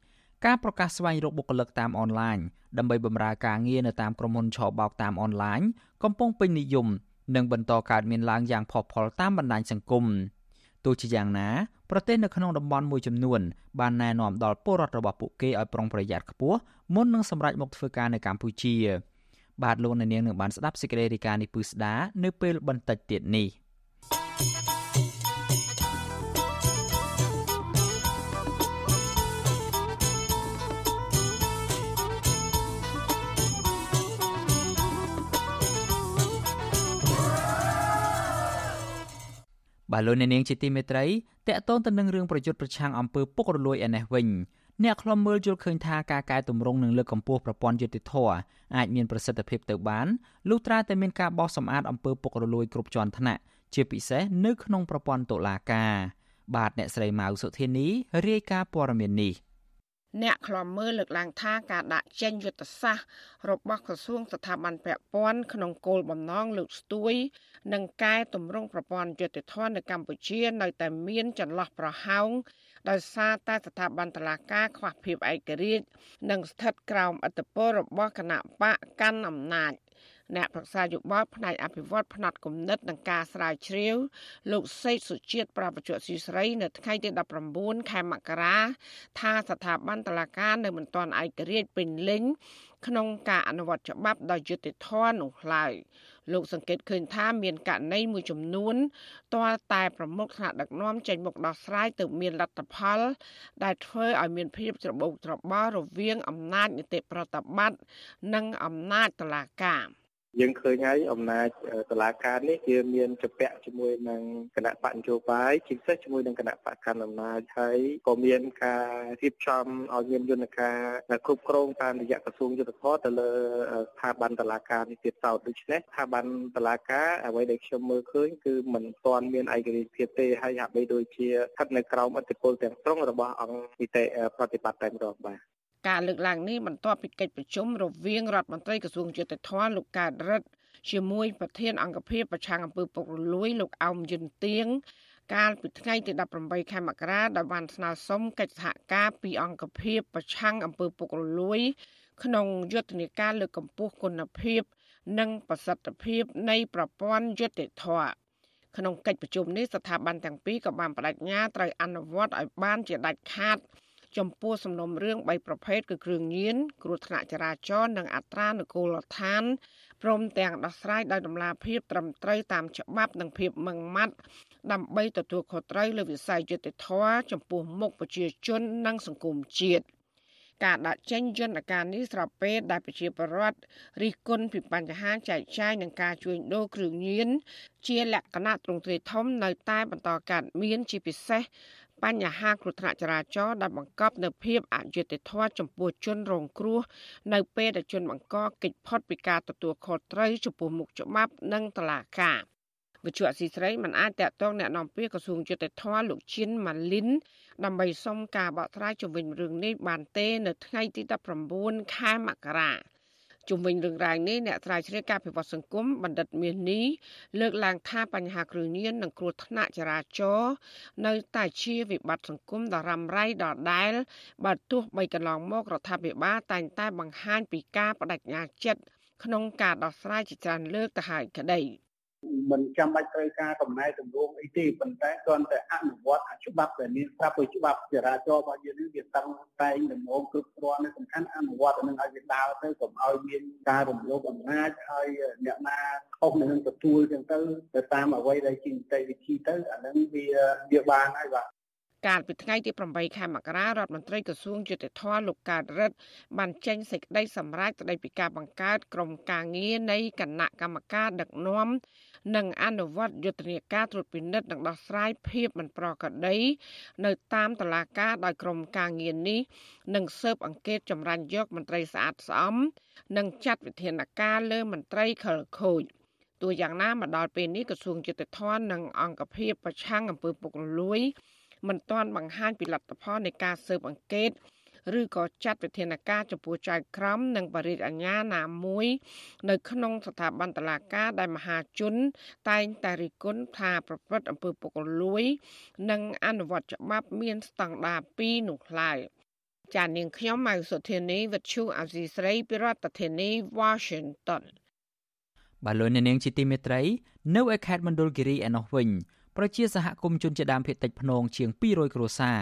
ការប្រកាសស្វែងរកបុគ្គលិកតាមអនឡាញដើម្បីបម្រើការងារនៅតាមក្រុមហ៊ុនឆបោកតាមអនឡាញកំពុងពេញនិយម និងបន្តកើតមានឡើងយ៉ាងផុសផុលតាមបណ្ដាញសង្គមទោះជាយ៉ាងណាប្រទេសនៅក្នុងតំបន់មួយចំនួនបានណែនាំដល់ពលរដ្ឋរបស់ពួកគេឲ្យប្រុងប្រយ័ត្នខ្ពស់មុននឹងសម្រេចមកធ្វើការនៅកម្ពុជា បាទលោកអ្នកនាងនឹងបានស្ដាប់សេចក្តីរាយការណ៍នេះពឺស្ដានៅពេលបន្តិចទៀតនេះ។ បាទលោកអ្នកនាងជាទីមេត្រីតកតងទៅនឹងរឿងប្រយុទ្ធប្រឆាំងអំពើពុករលួយឯនេះវិញអ្នកខ្លំមើលយល់ឃើញថាការកែតម្រង់និងលើកកម្ពស់ប្រព័ន្ធយុតិធធអាចមានប្រសិទ្ធភាពទៅបានលុះត្រាតែមានការបោះសម្អាតអំពើពុករលួយគ្រប់ជាន់ថ្នាក់ជាពិសេសនៅក្នុងប្រព័ន្ធតុលាការបាទអ្នកស្រីម៉ៅសុធានីរាយការណ៍ព័ត៌មាននេះ។
អ្នកខ្លំមើលលើកឡើងថាការដាក់ចេញយុទ្ធសាស្ត្ររបស់ក្រសួងស្ថាប័នពាក់ព័ន្ធក្នុងគោលបំណងលើកស្ទួយ និងកែតម្រង់ប្រព័ន្ធយុត្តិធម៌នៅកម្ពុជា នៅតែមានចន្លោះប្រហោងដោយសារតែស្ថាប័នតុលាការខ្វះភាពឯករាជ្យនិងស្ថិតក្រោមឥទ្ធិពលរបស់គណៈបកកាន់អំណាច អ្នកប្រឹក្សាយោបល់ផ្នែកអភិវឌ្ឍផ្នែកគំនិតនិងការស្រាវជ្រាវលោកសេកសុជាតិប្រពន្ធស៊ីស្រី នៅថ្ងៃទី19ខែមករាថាស្ថាប័នតុលាការនៅមិនទាន់ឯករាជ្យពេញលេញក្នុងការអនុវត្តច្បាប់ដោយយុត្តិធម៌នោះឡើយលោកសង្កេតឃើញថាមានករណីមួយចំនួនទាល់តែប្រមុខថ្នាក់ដឹកនាំចេញមុខដោះស្រាយទៅមានលទ្ធផល ដែលធ្វើឲ្យមានភាពច្របូកច្របល់រវាងអំណាចនីតិប្រតិបត្តិនិងអំណាចតុលាការ។
យើងឃើញហើយអំណាចតឡាការនេះវាមានចំពាក់ជាមួយនឹងគណៈបកនយោបាយជាពិសេសជាមួយនឹងគណៈបកកណ្ដាលអំណាចហើយក៏មានការរៀបចំឲ្យមានយន្តការគ្រប់គ្រងតាមរយៈក្រសួងយុទ្ធភ័ពទៅលើស្ថាប័នតឡាការនេះទៀតសោតដូច្នេះស្ថាប័នតឡាការអ្វីដែលខ្ញុំមើលឃើញគឺមិនទាន់មានឯករាជ្យភាពទេហើយហាក់បីដូចជាស្ថិតនៅក្រោមឥទ្ធិពលទាំងស្រុងរបស់អង្គនីតិប្រតិបត្តិតែម្ដងបាទ
ការលើកឡើងនេះបន្ទាប់ពីកិច្ចប្រជុំរវាងរដ្ឋមន្ត្រីក្រសួងយុទ្ធភ័ពលោកកើតរិទ្ធជាមួយប្រធានអង្គភិបប្រឆាំងអំពើពុករលួយលោកអោមយុនទៀងកាលពីថ្ងៃទី18ខែមករាដែលបានស្នើសុំកិច្ចសហការពីអង្គភិបប្រឆាំងអំពើពុករលួយ ក្នុងយុទ្ធនាការលើកកម្ពស់គុណភាព និងប្រសិទ្ធភាពនៃប្រព័ន្ធយុត្តិធម៌ក្នុងកិច្ចប្រជុំនេះស្ថាប័នទាំងពីរក៏បានបដិញ្ញាត្រូវអនុវត្តឲ្យបានជាដាច់ខាត ចំពោះសំណុំរឿង3ប្រភេទគឺគ្រឿងញៀនគ្រោះថ្នាក់ចរាចរណ៍និងអត្រានុកូលដ្ឋានព្រមទាំងដោះស្រាយដោយដំណាភាពត្រឹមត្រូវតាមច្បាប់និងភាពម៉ឺងម៉ាត់ដើម្បីទទួលខុសត្រូវលើវិស័យយុតិធធចំពោះមុខប្រជាជននិងសង្គមជាតិការដាក់ចេញយន្តការនេះស្របពេលដែលប្រជាពលរដ្ឋរិះគន់ពីបញ្ហាចែកចាយនិងការជួញដូរគ្រឿងញៀនជាលក្ខណៈទ្រង់ទ្រាយធំនៅតែបន្តកើតមានជាពិសេស បញ្ហាគ្រោះថ្នាក់ចរាចរណ៍ដែលបង្កប់នូវភាពអយុត្តិធម៌ចំពោះជនរងគ្រោះនៅពេលដែលជនបង្កកិច្ចផុតពីការទទួលខុសត្រូវចំពោះមុខច្បាប់និងតុលាការវិទ្យុអសីស្រីមិនអាចតកតងแนะនាំពាក្យក្រសួងយុតិធម៌លោកជិនម៉ាលីនដើម្បីសុំការបកស្រាយជំវិញរឿងនេះបានទេ នៅថ្ងៃទី19ខែមករា ជុំវិញរឿងរ៉ាវនេះអ្នកស្រាវជ្រាវការពិវត្តសង្គមបណ្ឌិតមាសនេះលើកឡើងថាបញ្ហាគ្រឿងញៀននិងគ្រោះថ្នាក់ចរាចរណ៍នៅតែជាវិបត្តិសង្គមដ៏រ៉ាំរ៉ៃដដែល បើទោះបីកន្លងមករដ្ឋាភិបាលតែងតែបង្ហាញពីការបដិញ្ញាចិត្តក្នុងការដោះស្រាយជាច្រើនលើកទៅហើយក្តី
មិនចាំបាច់ត្រូវការកំណែទម្រង់អីទេប៉ុន្តែគ្រាន់តែអនុវត្តច្បាប់ដែលមានស្រាប់ដោយច្បាប់ចរាចរណ៍របស់យើងនេះវាតឹងតែងដំណងគ្រប់គ្រាន់សំខាន់អនុវត្តនឹងឲ្យវាដើរទៅកុំឲ្យមានការរំលោភអំណាចហើយអ្នកណាខុសនឹងទទួលចឹងទៅទៅតាមអ្វីដែលជានីតិវិធីទៅអានឹងវាវាបានហើយបាទ
កាលពីថ្ងៃទី8ខែមករារដ្ឋមន្ត្រីក្រសួងយុតិធម៌លោកកើតរិទ្ធបានចេញសេចក្តីសម្រេចស្តីពីការបង្កើតក្រុមការងារនៃគណៈកម្មការដឹកនាំ និងអនុវត្តយុទ្ធនាការត្រួតពិនិត្យនិងដោះស្រាយភាពមិនប្រក្រតីនៅតាមតុលាការដោយក្រុមការងារនេះនឹងស៊ើបអង្កេតចម្រាញ់យកមន្ត្រីស្អាតស្អំនិងចាត់វិធានការលើមន្ត្រីខលខូចទោះយ៉ាងណាមកដល់ពេលនេះក្រសួងយុតិធធននិងអង្គភាពប្រឆាំងអំពើពុករលួយមិនទាន់បង្ហាញពីលទ្ធផលនៃការស៊ើបអង្កេត ឬក៏ចាត់វិធានការចំពោះចៅក្រមនិងបរិយាអាជ្ញាណាមួយ នៅក្នុងស្ថាប័នតុលាការដែលមហាជន តែងតែរិះគន់ថាប្រព្រឹត្តអំពើពុករលួយ និងអនុវត្តច្បាប់មានស្តង់ដារ2នោះឡើយចាននាងខ្ញុំម៉ៅសុធានីវិទ្យុអាស៊ីស្រីពីរដ្ឋធានី Washington
បាទលោកនាងជាទីមេត្រី នៅឯខេត្តមណ្ឌលគិរីឯណោះវិញប្រជាសហគមន៍ជនជាដើមភាគតិចភ្នងជាង200គ្រួសារ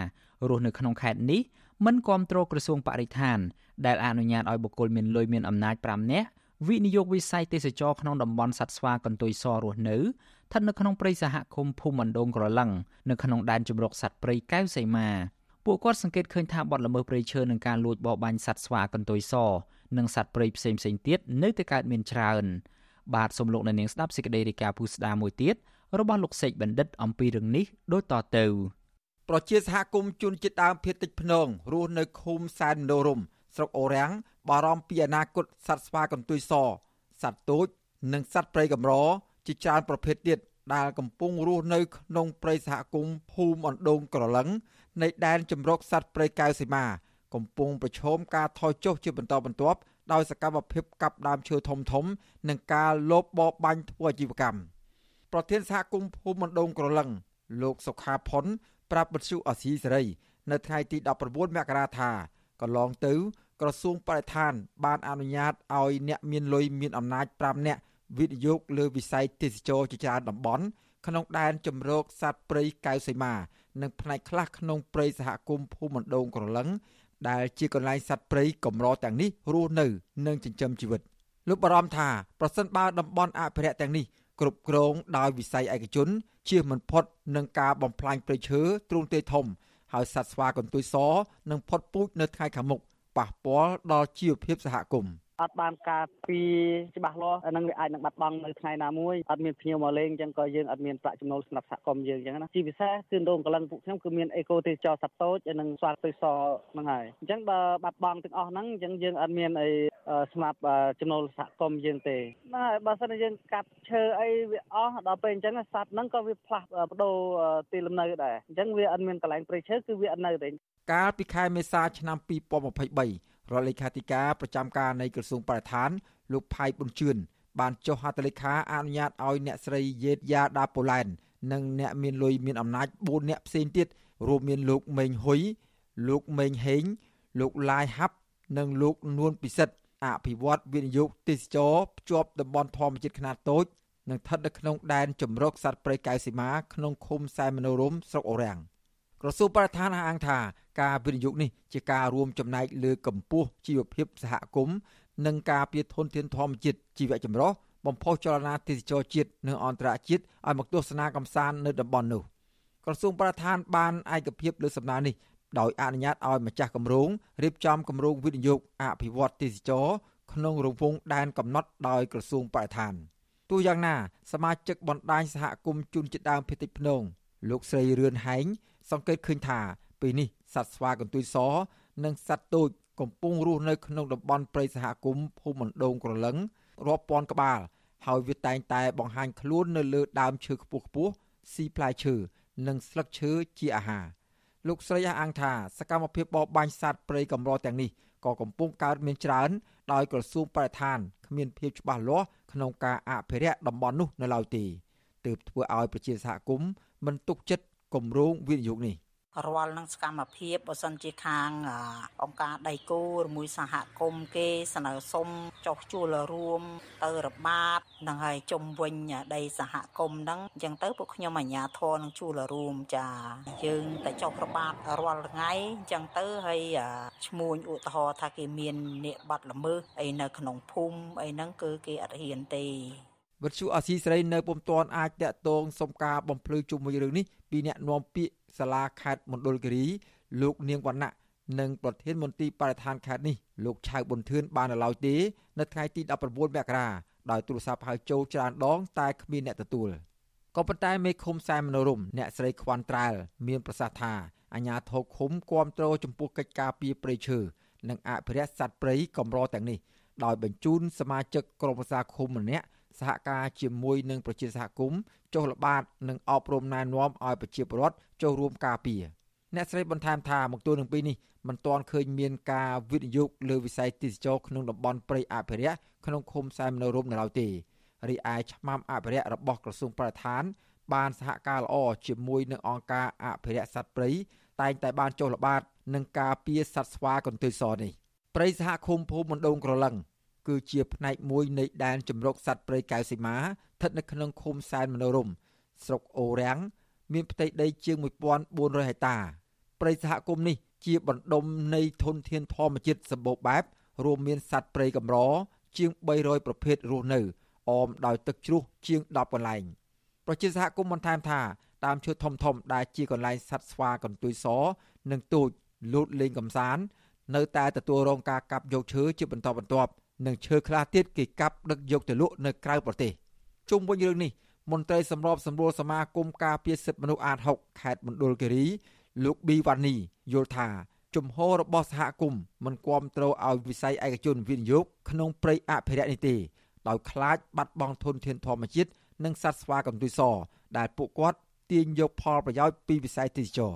រស់នៅក្នុងខេត្តនេះ មិនគ្រប់គ្រងក្រសួងបរិស្ថានដែលអនុញ្ញាតឲ្យបុគ្គលមានលុយមានអំណាច5នាក់វិនិយោគវិស័យទេសចរក្នុងតំបន់សត្វស្វាកន្ទុយសរស់នៅស្ថិតនៅក្នុងព្រៃសហគមន៍ភូមិអណ្ដូងក្រឡឹងនៅក្នុងដែនជម្រកសត្វព្រៃកែវសីមាពួកគាត់សង្កេតឃើញថាបទល្មើសព្រៃឈើនិងការលួចបរបាញ់សត្វស្វាកន្ទុយសនិងសត្វព្រៃផ្សេងៗទៀតនៅតែកើតមានច្រើនបាទសូមលោកអ្នកនាងស្ដាប់សេចក្តីរាយការណ៍ពុស្ដាមួយទៀតរបស់លោកសេកបណ្ឌិតអំពីរឿងនេះដូចតទៅ
ប្រជាសហគមន៍ជនជាតិដើមភាគតិចភ្នងរស់នៅឃុំសែនមនោរមស្រុកអូរាំងបារម្ភពីអនាគតសត្វស្វាកន្ទុយសសត្វតូច និងសត្វព្រៃកម្រជាច្រើនប្រភេទទៀតដែលកំពុងរស់នៅក្នុងព្រៃសហគមន៍ភូមិអណ្ដូងក្រឡឹងនៃដែនជំរកសត្វព្រៃកៅសីមា កំពុងប្រឈមការថយចុះជាបន្តបន្ទាប់ដោយសកម្មភាពកាប់ដើមឈើធំធំ និងការលបបបាញ់ធ្វើអាជីវកម្មប្រធានសហគមន៍ភូមិមណ្ដូងក្រឡឹងលោកសុខាផុន ប្រាប់បទសុអសីសេរីនៅថ្ងៃទី19មករាថាកន្លងទៅក្រសួងបរិស្ថាន បានអនុញ្ញាតឲ្យអ្នកមានលុយមានអំណាច5នាក់វិនិយោគលើវិស័យទេសចរជាច្រើនតំបន់ក្នុងដែនជំរកសត្វព្រៃកៅសីមានិងផ្នែកខ្លះក្នុងព្រៃសហគមន៍ភូមិមណ្ដូងក្រឡឹងដែលជាកន្លែងសត្វព្រៃកម្រទាំងនេះរស់នៅ និងចិញ្ចឹមជីវិតលោកបារម្ភថាប្រសិនបើតំបន់អភិរក្សទាំងនេះ គ្រប់គ្រងដោយវិស័យឯកជនជៀសមិនផុតនឹងការបំផ្លាញព្រៃឈើទ្រូងទេធំ ហើយសត្វស្វាកន្ទុយសនឹងផុតពូជនៅថ្ងៃខាងមុខប៉ះពាល់ដល់ជីវភាពសហគមន៍
អត់បានការពីច្បាស់លាស់នឹងវាអាចនឹងបាត់បង់នៅថ្ងៃណាមួយអត់មានភ្ញៀវមកលេងអញ្ចឹងក៏យើងអត់មានប្រាក់ចំណូលសម្រាប់សហគមន៍យើងអញ្ចឹងណាជាពិសេសគឺដងកលឹងពួកខ្ញុំគឺមានអេកូទេសចរសត្វតូចនិងស្វាទុយសហ្នឹងហើយអញ្ចឹងបើបាត់បង់ទាំងអស់ហ្នឹងអញ្ចឹងយើងអត់មានអីសម្រាប់ចំណូលសហគមន៍យើងទេណាបើសិនជាយើងកាត់ឈើអីវាអស់ដល់ពេលអញ្ចឹងសត្វហ្នឹងក៏វាផ្លាស់ប្ដូរទីលំនៅដែរអញ្ចឹងវាអត់មានកន្លែងព្រៃឈើគឺវាអត់នៅទេ
កាលពីខែមេសាឆ្នាំ2023 រដ្ឋលេខាធិការប្រចាំការនៃក្រសួងបរិស្ថានលោកផៃប៊ុនជឿនបានចុះហត្ថលេខាអនុញ្ញាតឲ្យអ្នកស្រីយេតយ៉ាដាប៉ូឡែននិងអ្នកមានលុយមានអំណាច4អ្នកផ្សេងទៀតរួមមានលោកមេងហ៊ុយលោកមេងហេងលោកឡាយហាប់និងលោកនួនពិសិដ្ឋអភិវឌ្ឍវិនិយោគទេសចរភ្ជាប់តំបន់ធម្មជាតិខ្នាតតូចនិងស្ថិតនៅក្នុងដែនជំរកសត្វព្រៃកៅស៊ីម៉ាក្នុងឃុំសែមនោរមស្រុកអូរាំងក្រសួងបរិស្ថានអះអាងថា ការវិនិយោគនេះជាការរួមចំណែកលើកម្ពស់ជីវភាពសហគមន៍និងការពារធនធានធម្មជាតិជីវៈចម្រុះបំផុសចលនាទេសចរជាតិនិងអន្តរជាតិឲ្យមកទស្សនាកំសាន្តនៅតំបន់នោះក្រសួងបរិស្ថានបានឯកភាពលើសំណើនេះដោយអនុញ្ញាតឲ្យម្ចាស់គម្រោងរៀបចំគម្រោងវិនិយោគអភិវឌ្ឍទេសចរក្នុងរង្វង់ដែនកំណត់ដោយក្រសួងបរិស្ថានទោះយ៉ាងណាសមាជិកបណ្ដាញសហគមន៍ជនជាតិដើមភាគតិចភ្នងលោកស្រីរឿនហែងសង្កេតឃើញថាពេលនេះ សត្វស្វាកន្ទុយស និងសត្វតូចកំពុងរស់នៅក្នុងតំបន់ព្រៃសហគមន៍ភូមិមណ្ដូងក្រឡឹងរាប់ពាន់ក្បាល ហើយវាតែងតែបង្ហាញខ្លួននៅលើដើមឈើខ្ពស់ខ្ពស់ស៊ីផ្លែឈើនិងស្លឹកឈើជាអាហារលោកស្រីអះអាងថាសកម្មភាពបរបាញ់សត្វព្រៃកម្រទាំងនេះក៏កំពុងកើតមានច្រើនដោយក្រសួងបរិស្ថានគ្មានភាពច្បាស់លាស់ក្នុងការអភិរក្សតំបន់នោះនៅឡើយទេទើបធ្វើឲ្យប្រជាសហគមន៍មិនទុកចិត្តគម្រោងវិនិយោគនេះ
រាល់នឹងសកម្មភាពបើសិនជាខាងអង្គការដៃគូឬមួយសហគមន៍គេស្នើសុំចុះជួលរួមទៅរបាតនឹងហើយជំវិញដីសហគមន៍ហ្នឹងអញ្ចឹងទៅពួកខ្ញុំអាជ្ញាធរនឹងជួលរួមចាយើងតែចុះរបាតរាល់ថ្ងៃអញ្ចឹងទៅហើយឈ្មោះឧទាហរណ៍ថាគេមានអ្នកបាត់ល្មើសអីនៅក្នុងភូមិអីហ្នឹងគឺគេអត់ហ៊ានទេ
វិទ្យុអាស៊ីសេរីនៅពុំទាន់អាចតាក់ទងសុំការបំភ្លឺជុំវិញរឿងនេះពីអ្នកនាំពាក្យសាលាខេត្តមណ្ឌលគិរីលោកនាងវណ្ណៈនិងប្រធានមន្ទីរបរិស្ថានខេត្តនេះលោកឆៅប៊ុនធឿនបាននៅឡើយទេនៅថ្ងៃទី19មករាដោយទូរស័ព្ទហៅចូលច្រើនដង តែគ្មានអ្នកទទួលក៏ប៉ុន្តែមេឃុំសែមមនោរមអ្នកស្រីខ្វាន់ត្រាលមានប្រសាសន៍ថាអាញាធរឃុំគាំទ្រចំពោះកិច្ចការពីព្រៃឈើនិងអភិរក្សសត្វព្រៃកម្រទាំងនេះដោយបញ្ជូនសមាជិកក្រុមប្រឹក្សាឃុំម្នាក់ សហការជាមួយនឹងប្រជាសហគមន៍ចុះល្បាតនិងអប់រំណែនាំឲ្យប្រជាពលរដ្ឋចូលរួមការពារអ្នកស្រីបន្ថែមថាមកទល់នឹងពេលនេះមិនទាន់ឃើញមានការវិនិយោគលើវិស័យទេសចរក្នុងតំបន់ព្រៃអភិរក្សក្នុងឃុំសែនមនោរមនៅឡើយទេរីឯឆ្មាំអភិរក្សរបស់ក្រសួងបរិស្ថាន បានសហការល្អជាមួយនឹងអង្គការអភិរក្សសត្វព្រៃតែងតែបានចុះល្បាតនឹងការពារសត្វស្វាកន្ទុយសនេះព្រៃសហគមន៍ភូមិមណ្ដូងក្រឡឹង គឺជាផ្នែកមួយនៃដែនជម្រកសត្វព្រៃកៅសីមាស្ថិតនៅក្នុងឃុំសែនមនោរមស្រុកអូរាំងមានផ្ទៃដីជាង1400ហិកតាព្រៃសហគមន៍នេះជាបណ្ដុំនៃធនធានធម្មជាតិសម្បូរបែបរួមមានសត្វព្រៃកម្រជាង300ប្រភេទរស់នៅអមដោយទឹកជ្រោះជាង10កន្លែងប្រជាសហគមន៍បន្ថែមថាតាមឈើធំធំដែលជាកន្លែងសត្វស្វាកន្ទុយសនិងទូចលូតលេងកំសាន្តនៅតែទទួលរងការកាប់យកឈើជាបន្តបន្ទាប់ និងឈើខ្លះទៀតគេកាប់ដឹកយកទៅលក់នៅក្រៅប្រទេសជុំវិញរឿងនេះមន្ត្រីសម្របសម្រួលសមាគមការពារសិទ្ធិមនុស្សអាត6ខេត្តមណ្ឌលគិរី លោកប៊ីវ៉ានីយល់ថាជំហររបស់សហគមន៍មិនគ្រប់គ្រងឲ្យវិស័យឯកជនវិនិយោគក្នុងព្រៃអភិរក្សនេះទេដោយខ្លាចបាត់បង់ធនធានធម្មជាតិនិងសត្វស្វាកន្ទុយសដែលពួកគាត់ទាញយកផលប្រយោជន៍ពីវិស័យទេសចរ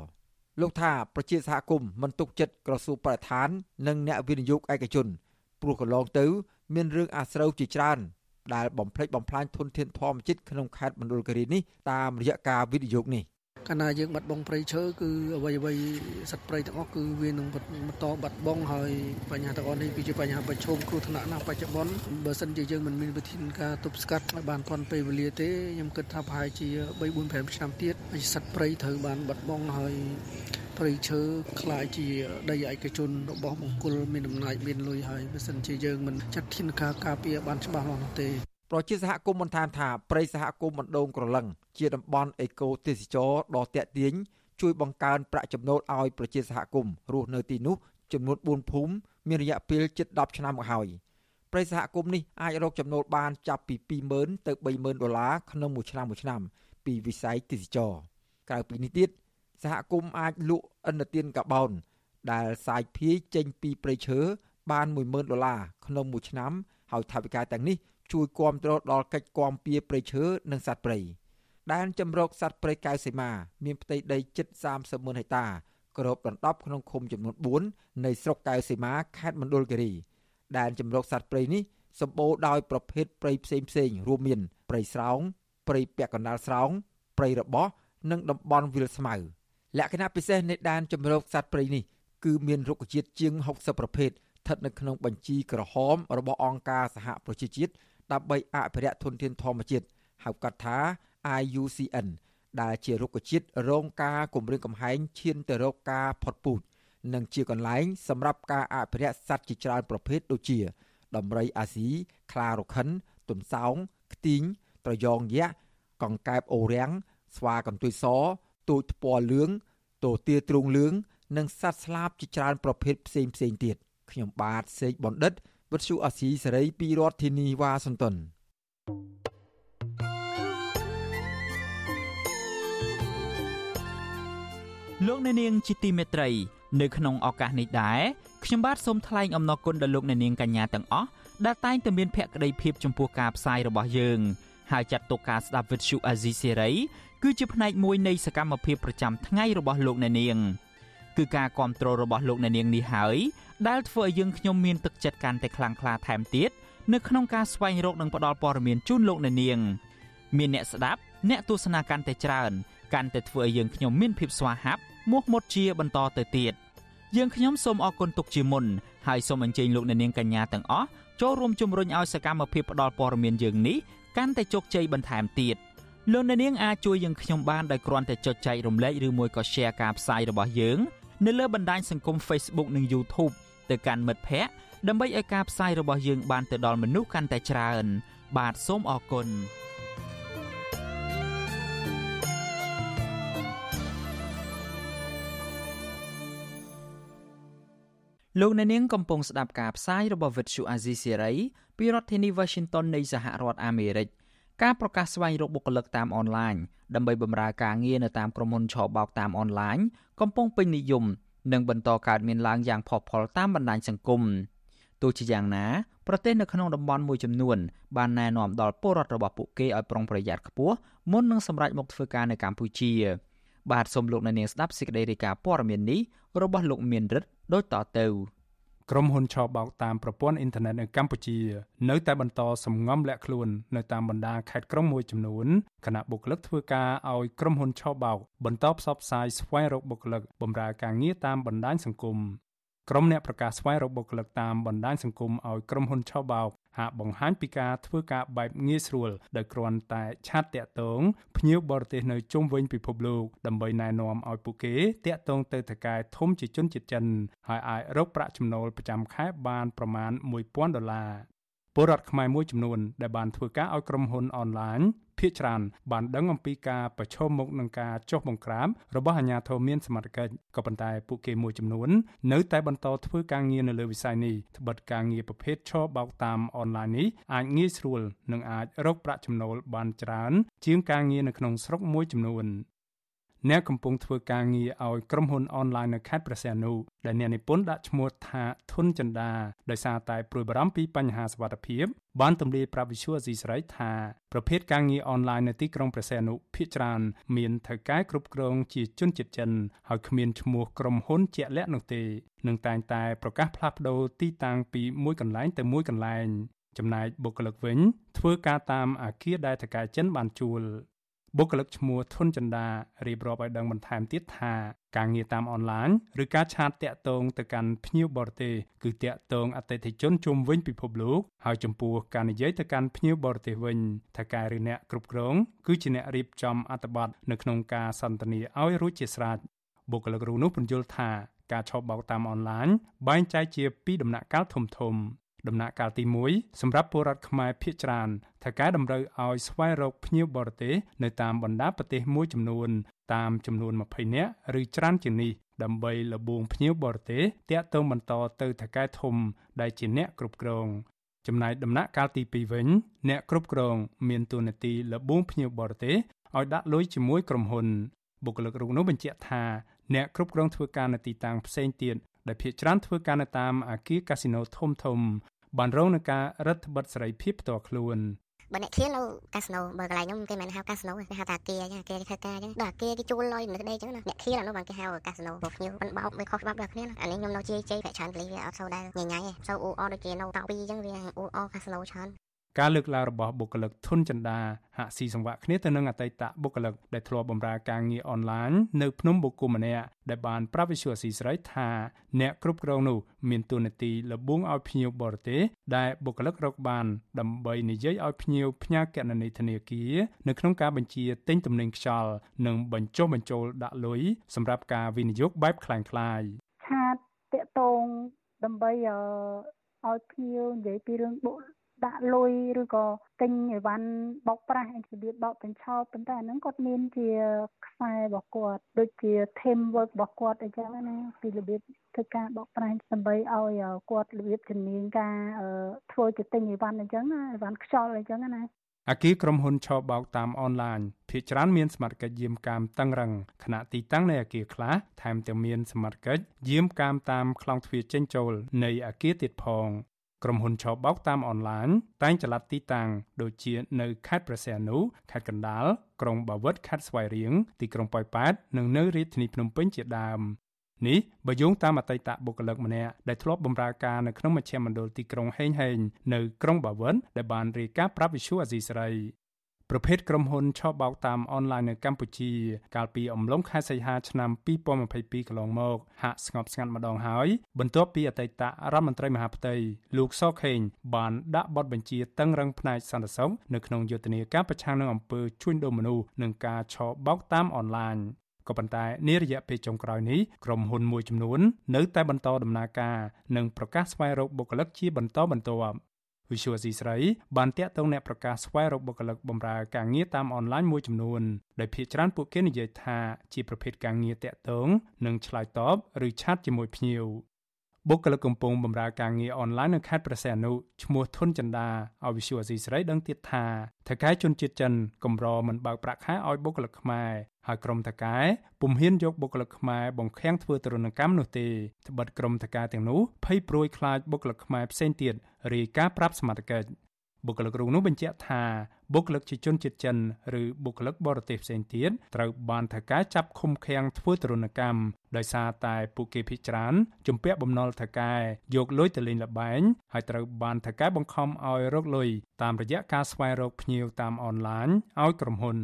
លោកថាប្រជាសហគមន៍មិនទុកចិត្តក្រសួងបរិស្ថាន និងអ្នកវិនិយោគឯកជន ព្រោះកន្លងទៅ មានរឿងអាស្រូវជាច្រើនដែលបំផ្លិចបំផ្លាញធនធានធម្មជាតិក្នុងខេត្តមណ្ឌលគិរីនេះតាមរយៈការវិនិយោគនេះ
កាលណាយើងបាត់បង់ព្រៃឈើគឺអ្វីអ្វីសត្វព្រៃទាំងអស់គឺវានឹងបន្តបាត់បង់ហើយបញ្ហាទាំងអស់នេះគឺជាបញ្ហាប្រឈមគ្រោះថ្នាក់ណាស់បច្ចុប្បន្នបើសិនជាយើងមិនមានវិធានការទប់ស្កាត់ឲ្យបានទាន់ពេលវេលាទេខ្ញុំគិតថាប្រហែលជា3 4 5ឆ្នាំទៀតសត្វព្រៃត្រូវបានបាត់បង់ហើយ ព្រៃឈើខ្លាយជាដីឯកជនរបស់បង្គោលមានអំណាចមានលុយហើយបើសិនជាយើងមិនចាត់ធានការការពារបានច្បាស់លាស់នោះទេ
ប្រជាសហគមន៍បន្ថែមថាព្រៃសហគមន៍បណ្ដូងក្រឡឹងជាតំបន់អេកូទេសចរដ៏ទាក់ទាញជួយបង្កើនប្រាក់ចំណូលឲ្យប្រជាសហគមន៍រស់នៅទីនោះចំនួន4ភូមិមានរយៈពេលជិត10ឆ្នាំមកហើយព្រៃសហគមន៍នេះអាចរកចំណូលបានចាប់ពី20000ទៅ30000ដុល្លារក្នុងមួយឆ្នាំមួយឆ្នាំពីវិស័យទេសចរក្រៅពីនេះទៀត សហគមន៍អាចលក់ឥណទានកាបូនដែលសាយភាយចេញពីព្រៃឈើបាន10000ដុល្លារក្នុងមួយឆ្នាំហើយថវិកាទាំងនេះជួយគ្រប់គ្រងដល់កិច្ចគាំពៀព្រៃឈើនិងសត្វព្រៃដែនចម្រោកសត្វព្រៃកៅសីមាមានផ្ទៃដីជិត30ម៉ឺនហិកតាគ្របដណ្ដប់ក្នុងឃុំចំនួន4នៃស្រុកកៅសីមាខេត្តមណ្ឌលគិរីដែនចម្រោកសត្វព្រៃនេះសម្បូរដោយប្រភេទព្រៃផ្សេងផ្សេងរួមមានព្រៃស្រោងព្រៃពាក់កណ្ដាលស្រោងព្រៃរបោះនិងតំបន់វាលស្មៅ លក្ខណៈពិសេសនៃដែនចម្រោកសត្វព្រៃនេះគឺមានរុក្ខជាតិជាង60ប្រភេទស្ថិតនៅក្នុងបញ្ជីក្រហមរបស់អង្គការសហប្រជាជាតិដើម្បីអភិរក្សធនធានធម្មជាតិហៅកាត់ថា IUCN ដែលជារុក្ខជាតិរងការគំរាមកំហែងឈានទៅរកការផុតពូជនិងជាកន្លែងសម្រាប់ការអភិរក្សសត្វជាច្រើនប្រភេទដូចជាដំរីអាស៊ីខ្លារខិនទុនសោងខ្ទីងត្រយងយក្សកង្កែបអូរាំងស្វាកន្ទុយស ទូចថ្ពាល់លឿងទទាទ្រូងលឿងនិងសត្វស្លាបជាច្រើនប្រភេទផ្សេងផ្សេងទៀតខ្ញុំបាទសេកបណ្ឌិតវិទ្យុអាស៊ីសេរីពីរដ្ឋធានីវ៉ាស៊ីនតោន
លោកអ្នកនាងជាទីមេត្រី នៅក្នុងឱកាសនេះដែរខ្ញុំបាទសូមថ្លែងអំណរគុណដល់លោកអ្នកនាងកញ្ញាទាំងអស់ដែលតែងតែមានភក្ដីភាពចំពោះការផ្សាយរបស់យើងហើយចាត់ទុកការស្ដាប់វិទ្យុអាស៊ីសេរី គឺជាផ្នែកមួយនៃសកម្មភាពប្រចាំថ្ងៃរបស់លោកអ្នកនាងគឺការគ្រប់គ្រងរបស់លោកអ្នកនាងនេះហើយដែលធ្វើឲ្យយើងខ្ញុំមានទឹកចិត្តកាន់តែខ្លាំងក្លាថែមទៀតនៅក្នុងការស្វែងរកនិងផ្តល់ព័ត៌មានជូនលោកអ្នកនាងមានអ្នកស្ដាប់អ្នកទស្សនាកាន់តែច្រើនកាន់តែធ្វើឲ្យយើងខ្ញុំមានភាពស្វាហាប់មោះមុតជាបន្តទៅទៀតយើងខ្ញុំសូមអរគុណទុកជាមុនហើយសូមអញ្ជើញលោកអ្នកនាងកញ្ញាទាំងអស់ចូលរួមជំរុញឲ្យសកម្មភាពផ្តល់ព័ត៌មានយើងនេះកាន់តែជោគជ័យបន្ថែមទៀត លោកអ្នកនាងអាចជួយយើងខ្ញុំបានដោយគ្រាន់តែចុចចែករំលែកឬមួយក៏ Share ការផ្សាយរបស់យើងនៅលើបណ្ដាញសង្គម Facebook និង YouTube ទៅកាន់មិត្តភ័ក្តិដើម្បីឲ្យការផ្សាយរបស់យើងបានទៅដល់មនុស្សកាន់តែច្រើន បាទសូមអរគុណលោកអ្នកនាងកំពុងស្ដាប់ការផ្សាយរបស់ Vuthu Azizi Serai ពីរដ្ឋធានី Washington នៃសហរដ្ឋអាមេរិក ការប្រកាសស្វែងរកបុគ្គលិកតាមអនឡាញដើម្បីបម្រើការងារនៅតាមក្រុមហ៊ុនឆបោកតាមអនឡាញកំពុងពេញនិយមនិងបន្តកើតមានឡើងយ៉ាងផុសផុលតាមបណ្ដាញសង្គមទោះជាយ៉ាងណាប្រទេសនៅក្នុងតំបន់មួយចំនួនបានណែនាំដល់ពលរដ្ឋរបស់ពួកគេឲ្យប្រុងប្រយ័ត្នខ្ពស់មុននឹងសម្រេចមកធ្វើការនៅកម្ពុជាបាទសូមលោកអ្នកនាងស្ដាប់សេចក្តីរាយការណ៍ព័ត៌មាននេះរបស់លោកមានរិទ្ធដូចតទៅ
ក្រុមហ៊ុនឆបោកតាមប្រព័ន្ធអ៊ីនធឺណិតនៅកម្ពុជា នៅតែបន្តសំងំលាក់ខ្លួននៅតាមបណ្ដាខេត្តក្រុងមួយចំនួនគណៈបុគ្គលិកធ្វើការឲ្យក្រុមហ៊ុនឆបោកបន្តផ្សព្វផ្សាយស្វែងរកបុគ្គលិកបម្រើការងារតាមបណ្ដាញសង្គម ក្រុមអ្នកប្រកាសស្វែងរកបុគ្គលិកតាមបណ្ដាញសង្គមឲ្យក្រុមហ៊ុនឆបោកហាក់បង្ហាញពីការធ្វើការបែបងាយស្រួលដោយគ្រាន់តែឆាតតាក់ទងភ្ញៀវបរទេសនៅជុំវិញពិភពលោកដើម្បីណែនាំឲ្យពួកគេតាក់ទងទៅថៅកែធំជាជនជាតិចិនហើយអាចរកប្រាក់ចំណូលប្រចាំខែបានប្រមាណ1000ដុល្លារពលរដ្ឋខ្មែរមួយចំនួនដែលបានធ្វើការឲ្យក្រុមហ៊ុនអនឡាញ ភាគច្រើនបានដឹងអំពីការប្រឈមមុខនឹងការចុះបង្ក្រាបរបស់អាជ្ញាធរមានសមត្ថកិច្ចក៏ប៉ុន្តែពួកគេមួយចំនួននៅតែបន្តធ្វើការងារនៅលើវិស័យនេះត្បិតការងារប្រភេទឈរបោកតាមអនឡាញនេះអាចងាយស្រួលនិងអាចរកប្រាក់ចំណូលបានច្រើនជាងការងារនៅក្នុងស្រុកមួយចំនួន អ្នកកំពុងធ្វើការងារឲ្យក្រុមហ៊ុនអនឡាញនៅខេត្តព្រះសីហនុដែលអ្នកនិពន្ធដាក់ឈ្មោះថាធុនចិន្តាដោយសារតែព្រួយបារម្ភពីបញ្ហាសុវត្ថិភាពបានទម្លាយប្រាប់វិសុវអស៊ីសេរីថាប្រភេទការងារអនឡាញនៅទីក្រុងព្រះសីហនុភាគច្រើនមានថៅកែគ្រប់គ្រងជាជនជាតិចិនហើយគ្មានឈ្មោះក្រុមហ៊ុនជាក់លាក់នោះទេនឹងតែងតែប្រកាសផ្លាស់ប្ដូរទីតាំងពីមួយកន្លែងទៅមួយកន្លែងចំណែកបុគ្គលិកវិញធ្វើការតាមអាគារដែលថៅកែចិនបានជួល បុគ្គលិកឈ្មោះធុនចិន្តារៀបរាប់ឲ្យដឹងបន្ថែមទៀតថាការងារតាមអនឡាញឬការឆាតតាក់ទងទៅកាន់ភ្ញៀវបរទេសគឺតាក់ទងអតិថិជនជុំវិញពិភពលោកហើយចំពោះការនិយាយទៅកាន់ភ្ញៀវបរទេសវិញថាការឬអ្នកគ្រប់គ្រងគឺជាអ្នករៀបចំអត្ថបទនៅក្នុងការសន្ទនាឲ្យរួចជាស្រេចបុគ្គលិករូនោះបញ្យល់ថាការឆបោកតាមអនឡាញបែងចែកជាពីរដំណាក់កាលធំធំ ដំណាក់កាលទី1សម្រាប់ពលរដ្ឋខ្មែរភៀសច្រើនថាការតម្រូវឲ្យស្វែងរកភ្ញៀវបរទេសនៅតាមបណ្ដាប្រទេសមួយចំនួន តាមចំនួន20នាក់ឬច្រើនជាងនេះដើម្បីលបួងភ្ញៀវបរទេសតាក់ទងបន្តទៅថៅកែធំដែលជាអ្នកគ្រប់គ្រងចំណែកដំណាក់កាលទី2វិញ អ្នកគ្រប់គ្រង មានតួនាទីលបួងភ្ញៀវបរទេសឲ្យដាក់លុយជាមួយក្រុមហ៊ុនបុគ្គលិករូបនោះបញ្ជាក់ថាអ្នកគ្រប់គ្រងធ្វើការនៅទីតាំងផ្សេងទៀតដែលភាគច្រើនធ្វើការនៅតាមអាគារកាស៊ីណូធំធំ បានរងនឹងការរដ្ឋបិទសេរីភាពផ្ទាល់ខ្លួន
បើអ្នកឃៀននៅកាស៊ីណូបើកន្លែងនោះគេមិនហៅកាស៊ីណូគេហៅថាអាគាអញ្ចឹងអាគាគេធ្វើការអញ្ចឹងដល់អាគាគេជួលលុយនៅក្តីអញ្ចឹងណាអ្នកឃៀនអានោះបានគេហៅកាស៊ីណូបើភ្ញៀវមិនបោកវាខុសច្បាប់ដល់គ្នាអានេះខ្ញុំនៅជ័យជ័យប្រាក់ច្រើនពលីវាអត់សូវដែរញ៉ៃញ៉ៃទេសូវអ៊ូអរដូចជានៅតោពីអញ្ចឹងវាអ៊ូអរកាស៊ីណូច្រើន
ការលើកឡើងរបស់បុគ្គលិកធុនចិន្តាហាក់ស៊ីសង្វាក់គ្នាទៅនឹងអតីតបុគ្គលិកដែលធ្លាប់បម្រើការងារអនឡាញនៅភ្នំបូកុម្នាក់ដែលបានប្រាប់វិសុយអស៊ីស្រីថាអ្នកគ្រប់គ្រងនោះមានទួនាទីលបួងឲ្យភ្ញៀវបរទេសដែលបុគ្គលិករកបានដើម្បីនិយាយឲ្យភ្ញៀវផ្ញើគណនីធនាគារនៅក្នុងការបញ្ជាទិញទំនិញខ្យល់និងបញ្ចុះបញ្ចូលដាក់លុយសម្រាប់ការវិនិយោគបែបคล้ายៗ
ឆាតតាក់តងដើម្បីឲ្យភ្ញៀវនិយាយពីរឿងបុ ដាក់លុយឬក៏ទិញអីវ៉ាន់បោកប្រាស់របៀបបោកបញ្ឆោតប៉ុន្តែអាហ្នឹងគាត់មានជាខ្សែរបស់គាត់ដូចជា team work របស់គាត់អីចឹងណាពីរបៀបធ្វើការបោកប្រាស់ដើម្បីឲ្យគាត់របៀបជំនាញការធ្វើជាទិញអីវ៉ាន់អីចឹងណាអីវ៉ាន់ខ្យល់អីចឹងណា
អាគីក្រុមហ៊ុនឆបោកតាមអនឡាញភាគច្រើនមានសមត្ថកិច្ចយាមកាមតឹងរឹងខណៈទីតាំងនៃអាគារខ្លះថែមទាំងមានសមត្ថកិច្ចយាមកាមតាមខ្លងទ្វារចេញចូលនៃអាគារទៀតផង ក្រុមហ៊ុនឆបោកតាមអនឡាញតែងចល័តទីតាំងដូចជានៅខេត្តព្រះសីហនុខេត្តកណ្ដាលក្រុងបាវិតខេត្តស្វាយរៀងទីក្រុងប៉ោយប៉ែតនិងនៅរាជធានីភ្នំពេញជាដើមនេះបើយោងតាមអតីតបុគ្គលិកម្នាក់ដែលធ្លាប់បម្រើការនៅក្នុងមជ្ឈមណ្ឌលទីក្រុងហេងហេងនៅក្រុងបាវិនដែលបានរាយការណ៍ប្រាប់វិសុអាស៊ីសេរី ប្រភេទក្រុមហ៊ុនឆបោកតាមអនឡាញនៅកម្ពុជា កាលពីអំឡុងខែសីហាឆ្នាំ2022កន្លងមកហាក់ស្ងប់ស្ងាត់ម្ដងហើយបន្ទាប់ពីអតីតរដ្ឋមន្ត្រីមហាផ្ទៃលោកសខេងបានដាក់បទបញ្ជាតឹងរឹងផ្នែកសន្តិសុខនៅក្នុងយុទ្ធនាការប្រឆាំងនឹងអំពើជួញដូរមនុស្សនិងការឆបោកតាមអនឡាញក៏ប៉ុន្តែនារយៈពេលចុងក្រោយនេះក្រុមហ៊ុនមួយចំនួន នៅតែបន្តដំណើរការនិងប្រកាសស្វែងរកបុគ្គលិកជាបន្តបន្ទាប់ វិសុវស៊ីស្រីបានតាក់ទងអ្នកប្រកាសស្វែងរកបុគ្គលិកបម្រើការងារតាមអនឡាញមួយចំនួនដែលភាគច្រើនពួកគេនិយាយថាជាប្រភេទការងារតាក់ទងនិងឆ្លើយតបឬឆាតជាមួយភ្ញៀវ បុគ្គលិកកំពុងបម្រើការងារអនឡាញនៅខេត្តព្រះសីហនុឈ្មោះធុនចិន្តាឲ្យវិសុវអាស៊ីសេរីដឹងទៀតថាថៅកែជនជាតិចិនកម្រមិនបើកប្រាក់ខែឲ្យបុគ្គលិកខ្មែរហើយក្រុមថៅកែពុំហ៊ានយកបុគ្គលិកខ្មែរបង្ខាំងធ្វើទរណកម្មនោះទេត្បិតក្រុមថៅកែទាំងនោះភ័យព្រួយខ្លាចបុគ្គលិកខ្មែរផ្សេងទៀតរាយការណ៍ប្រាប់សមត្ថកិច្ច បុគ្គលិករងនោះបញ្ជាក់ថាបុគ្គលិកជាជនជាតិចិនឬបុគ្គលិកបរទេសផ្សេងទៀតត្រូវបានថៅកែចាប់ឃុំឃាំងធ្វើទរណកម្មដោយសារតែពួកគេភ័យច្រានជំពាក់បំណុលថៅកែយកលុយទៅលេងល្បែងហើយត្រូវបានថៅកែបង្ខំឲ្យរកលុយតាមរយៈការស្វែងរកភ្ញៀវតាមអនឡាញឲ្យក្រុមហ៊ុន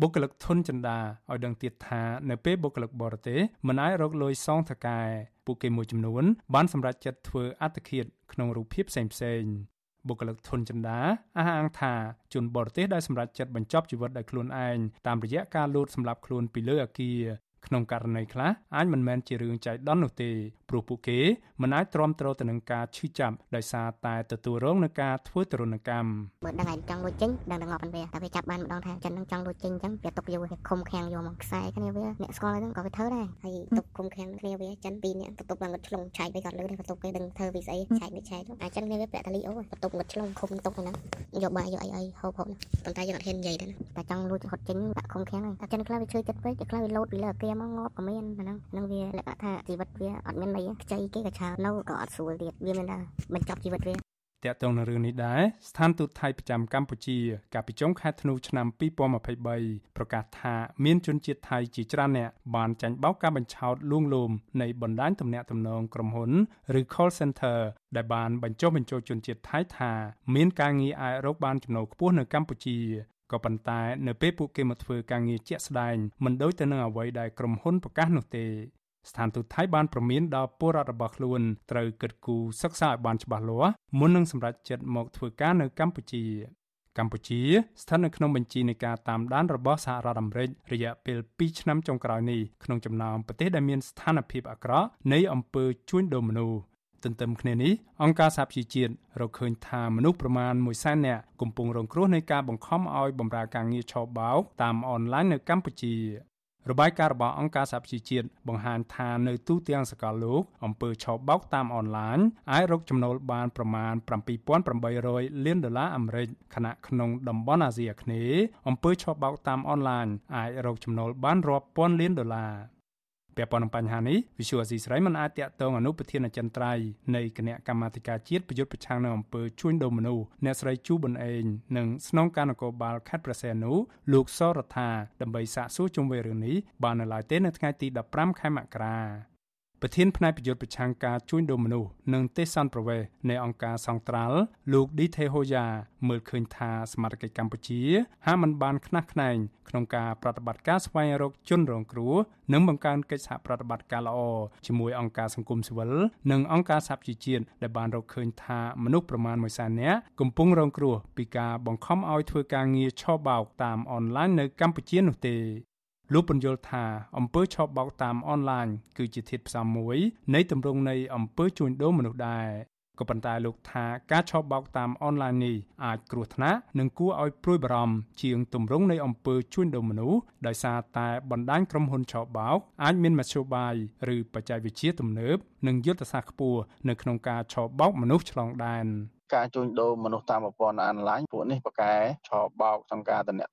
បុគ្គលិកធនចិន្តាឲ្យដឹងទៀតថានៅពេលបុគ្គលិកបរទេសមិនអាចរកលុយសងថៅកែពួកគេមួយចំនួនបានសម្រេចចិត្តធ្វើអត្តឃាតក្នុងរូបភាពផ្សេងៗ បុគ្គលិកធនចិន្តាអះអាងថាជនបរទេសដែលសម្រេចចិត្តបញ្ចប់ជីវិតដោយខ្លួនឯងតាមរយៈការលួចសម្លាប់ខ្លួនពីលើអគារ ក្នុងករណីខ្លះអាចមិនមែនជារឿងចៃដន្យនោះទេព្រោះពួកគេមិនអាចទ្រាំទ្រទៅនឹងការឈឺចាប់ដោយសារតែទទួលរងនឹងការធ្វើទរណកម្ម
បើដឹងឯងចង់លួចចេញដឹងតែងាប់ប៉ុនវាតែវាចាប់បានម្ដងថាចិននឹងចង់លួចចេញអញ្ចឹងវាទុកយូរឃុំឃាំងយកមកខ្សែគ្នាវាអ្នកស្គាល់ហ្នឹងក៏វាធ្វើដែរហើយទុកឃុំឃាំងគ្នាវាចិនពីរនាក់ទុកបានងឹតឆ្លងឆែកទៅគាត់លើបន្ទុកគេដឹងធ្វើពីស្អីឆែកនេះឆែកអាចចិនគ្នាវាប្រាក់តាលីអូបន្ទុកងឹតឆ្លងឃុំទុកហ្នឹងយកបាយយកអីអីហូបហូបប៉ុន្តែយើងអត់ហ៊ាននិយាយទេតែចង់លួចហត់ចេញដាក់ឃុំឃាំងតែចិនខ្លះវាឈឺចិត្តពេកខ្លះវាលោតពីលើអាគារមកងាប់ក៏មានហ្នឹងហ្នឹងវាលក្ខណៈថាជីវិតវាអត់មានន័យខ្ចីគេក៏ឆើនៅក៏អត់ស្រួលទៀតវាមានតែបញ្ចប់ជីវិតវា
តកតងនឹងរឿងនេះដែរស្ថានទូតថៃប្រចាំកម្ពុជា កាលពីចុងខែធ្នូឆ្នាំ2023ប្រកាសថាមានជនជាតិថៃជាច្រើនអ្នកបានចាញ់បោកការបញ្ឆោតលួងលោមនៃបណ្ដាញទំនាក់ទំនងក្រុមហ៊ុនឬ call center ដែលបានបញ្ចុះបញ្ចូលជនជាតិថៃថា មានការងារអាចរកបានចំណូលខ្ពស់នៅកម្ពុជា ក៏ប៉ុន្តែនៅពេលពួកគេមកធ្វើការងារជាក់ស្ដែងមិនដូចទៅនឹងអ្វីដែលក្រុមហ៊ុនប្រកាសនោះទេស្ថានទូតថៃបានប្រមានដល់ពលរដ្ឋរបស់ខ្លួនត្រូវគិតគូរសិក្សាឲ្យបានច្បាស់លាស់មុននឹងសម្រេចចិត្តមកធ្វើការនៅកម្ពុជាកម្ពុជាស្ថិតនៅក្នុងបញ្ជីនៃការតាមដានរបស់សហរដ្ឋអាមេរិករយៈពេល2ឆ្នាំចុងក្រោយនេះក្នុងចំណោមប្រទេសដែលមានស្ថានភាពអាក្រក់នៃអំពើជួញដូរមនុស្ស ទន្ទឹមគ្នានេះអង្គការសហជីវជាតិរកឃើញថាមនុស្សប្រមាណ1សែននាក់កំពុងរងគ្រោះនៃការបង្ខំឲ្យបម្រើការងារឆបោកតាមអនឡាញនៅកម្ពុជារបាយការណ៍របស់អង្គការសហប្រជាជាតិបង្ហាញថានៅទូទាំងសកលលោកអំពើឆបោកតាមអនឡាញអាចរកចំណូលបានប្រមាណ7800លានដុល្លារអាមេរិកខណៈក្នុងតំបន់អាស៊ីអាគ្នេយ៍អំពើឆបោកតាមអនឡាញអាចរកចំណូលបានរាប់ពាន់លានដុល្លារ ពាក់ព័ន្ធនឹងបញ្ហានេះ Visual Asia ស្រីមិនអាចតាក់ទងអនុប្រធានអចិន្ត្រៃយ៍នៃគណៈកម្មាធិការជាតិប្រយុទ្ធប្រឆាំងនឹងអំពើជួញដូរមនុស្សអ្នកស្រីជូប៊ុនអេងនិងស្នងការនគរបាលខេត្តព្រះសីហនុលោកសរដ្ឋាដើម្បីសាកសួរជុំវិញរឿងនេះបាននៅឡើយទេនៅថ្ងៃទី15ខែមករា ប្រធានផ្នែកប្រយុទ្ធប្រឆាំងការជួញដូរមនុស្សនិងទេសន្តប្រវេសនៃអង្គការសង្ត្រាល់លោកឌីថេហូយ៉ាមើលឃើញថាសមាជិកកម្ពុជាហាក់មិនបានខ្នះខ្នែងក្នុងការប្រតិបត្តិការស្វែងរកជនរងគ្រោះនិងបង្កើនកិច្ចសហប្រតិបត្តិការល្អជាមួយអង្គការសង្គមស៊ីវិលនិងអង្គការសហជីវជាតិដែលបានរកឃើញថាមនុស្សប្រមាណ1សែននាក់កំពុងរងគ្រោះពីការបង្ខំឲ្យធ្វើការងារឆបោកតាមអនឡាញនៅកម្ពុជានោះទេ លោកពន្យល់ថាអំពើឆបោកតាមអនឡាញគឺជាធាតុផ្សំមួយនៃទម្រង់នៃអំពើជួញដូរមនុស្សដែរក៏ប៉ុន្តែលោកថាការឆបោកតាមអនឡាញនេះអាចគ្រោះថ្នាក់និងគួរឲ្យព្រួយបារម្ភជាងទម្រង់នៃអំពើជួញដូរមនុស្សដោយសារតែបណ្ដាញក្រុមហ៊ុនឆបោកអាចមានមធ្យោបាយឬបច្ចេកវិទ្យាទំនើបនិងយុទ្ធសាស្ត្រខ្ពស់នៅក្នុងការឆបោកមនុស្សឆ្លងដែន។
ការជួញដូរមនុស្សតាមប្រព័ន្ធអនឡាញពួកនេះប្រកែឆោបោកក្នុងការតំណែង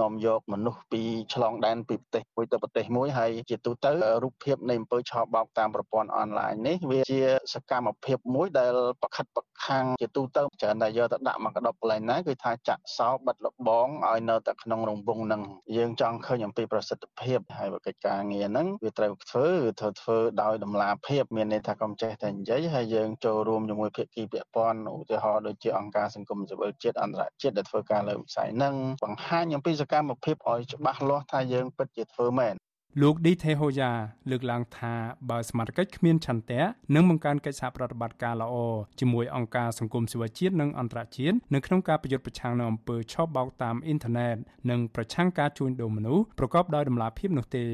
នាំយកមនុស្សពីឆ្លងដែនពីប្រទេសមួយទៅប្រទេសមួយហើយជាទូទៅរូបភាពនៃអំពើឆោបោកតាមប្រព័ន្ធអនឡាញនេះវាជាសកម្មភាពមួយដែលប្រខិតប្រខាំងជាទូទៅច្រើនតែយកទៅដាក់មកកដប់កន្លែងណាគឺថាចាក់សោបិទលបងឲ្យនៅតែក្នុងរង្វង់នឹងយើងចង់ឃើញអំពីប្រសិទ្ធភាពហើយកិច្ចការងារហ្នឹងវាត្រូវធ្វើធ្វើធ្វើដោយតម្លាភាពមានន័យថាកុំចេះតែនិយាយហើយយើងចូលរួមជាមួយភាគីពាក់ព័ន្ធឧទាហរណ៍ដូចជាអង្គការសង្គមស៊ីវិលជាតិអន្តរជាតិដែលធ្វើការលើវិស័យហ្នឹងបង្ហាញអំពីសកម្មភាពឲ្យច្បាស់លាស់ថាយើងពិតជាធ្វើមែន
លោកឌីថេហូយ៉ាលើកឡើងថាបើសមាជិកគ្មានឆន្ទៈនិងបង្កើនកិច្ចសហប្រតិបត្តិការល្អជាមួយអង្គការសង្គមស៊ីវិលជាតិនិងអន្តរជាតិនៅក្នុងការប្រយុទ្ធប្រឆាំងនឹងអំពើឆបោកតាមអ៊ីនធឺណិតនិងប្រឆាំងការជួញដូរមនុស្សប្រកបដោយតម្លាភាពនោះទេ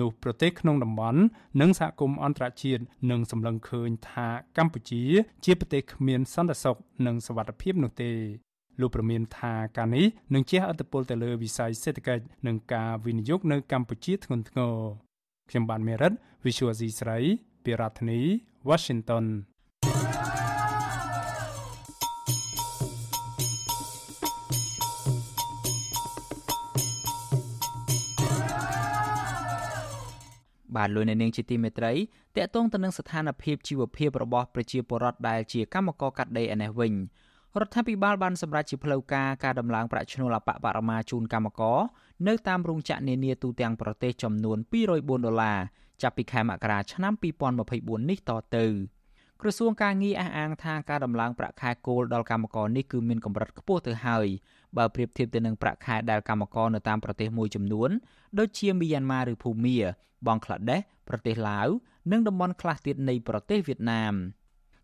នោះប្រទេសក្នុងតំបន់និងសហគមន៍អន្តរជាតិនឹងសម្លឹងឃើញថាកម្ពុជា ជាប្រទេសគ្មានសន្តិសុខនិងសុវត្ថិភាពនោះទេ លោកប្រមានថាការនេះនឹងជះឥទ្ធិពលទៅលើវិស័យសេដ្ឋកិច្ចនិងការវិនិយោគនៅកម្ពុជាធ្ងន់ធ្ងរខ្ញុំបានមេរិត Visual C ស្រីពីរដ្ឋធានី Washington
បាទលោកអ្នកនាងជាទីមេត្រីតកតងទៅនឹងស្ថានភាពជីវភាពរបស់ប្រជាពលរដ្ឋដែលជាកម្មករកាត់ដេរឯនេះវិញ រដ្ឋាភិបាលបានសម្រេចជាផ្លូវការការដំឡើងប្រាក់ឈ្នួលអបបរមាជូនកម្មករនៅតាមរោងចក្រនានាទូទាំងប្រទេសចំនួន204ដុល្លារចាប់ពីខែមករាឆ្នាំ2024នេះតទៅក្រសួងការងារអះអាងថាការដំឡើងប្រាក់ខែគោលដល់កម្មករនេះគឺមានកម្រិតខ្ពស់ទៅហើយបើប្រៀបធៀបទៅនឹងប្រាក់ខែដែលកម្មករនៅតាមប្រទេសមួយចំនួនដូចជាមីយ៉ាន់ម៉ាឬភូមា បង់ក្លាដេសប្រទេសឡាវនិងតំបន់ខ្លះទៀតនៃប្រទេសវៀតណាម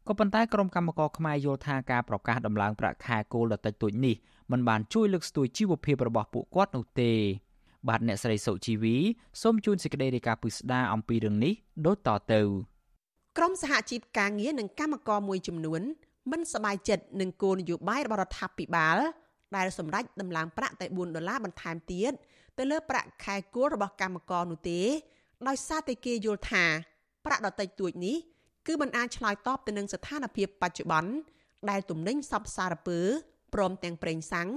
ក៏ប៉ុន្តែក្រុមកម្មករខ្មែរយល់ថាការប្រកាសដំឡើងប្រាក់ខែគោលដ៏តិចតួចនេះមិនបានជួយលើកស្ទួយជីវភាពរបស់ពួកគាត់នោះទេបាទអ្នកស្រីសុជីវីសូមជូនសេចក្តីរាយការណ៍ពិស្ដារអំពីរឿងនេះដូចតទៅ
ក្រមសហជីពការងារនិងកម្មករមួយចំនួន មិនសប្បាយចិត្តនឹងគោលនយោបាយរបស់រដ្ឋាភិបាលដែលសម្រេចដំឡើងប្រាក់តែ4ដុល្លារបន្ថែមទៀតទៅលើប្រាក់ខែគោលរបស់កម្មករនោះទេ ដោយសារតែគេយល់ថាប្រាក់ដតិចតួចនេះ គឺมันអាចឆ្លើយតបទៅនឹងស្ថានភាពបច្ចុប្បន្នដែលទំនិញសពសារពើព្រមទាំងប្រេងសាំង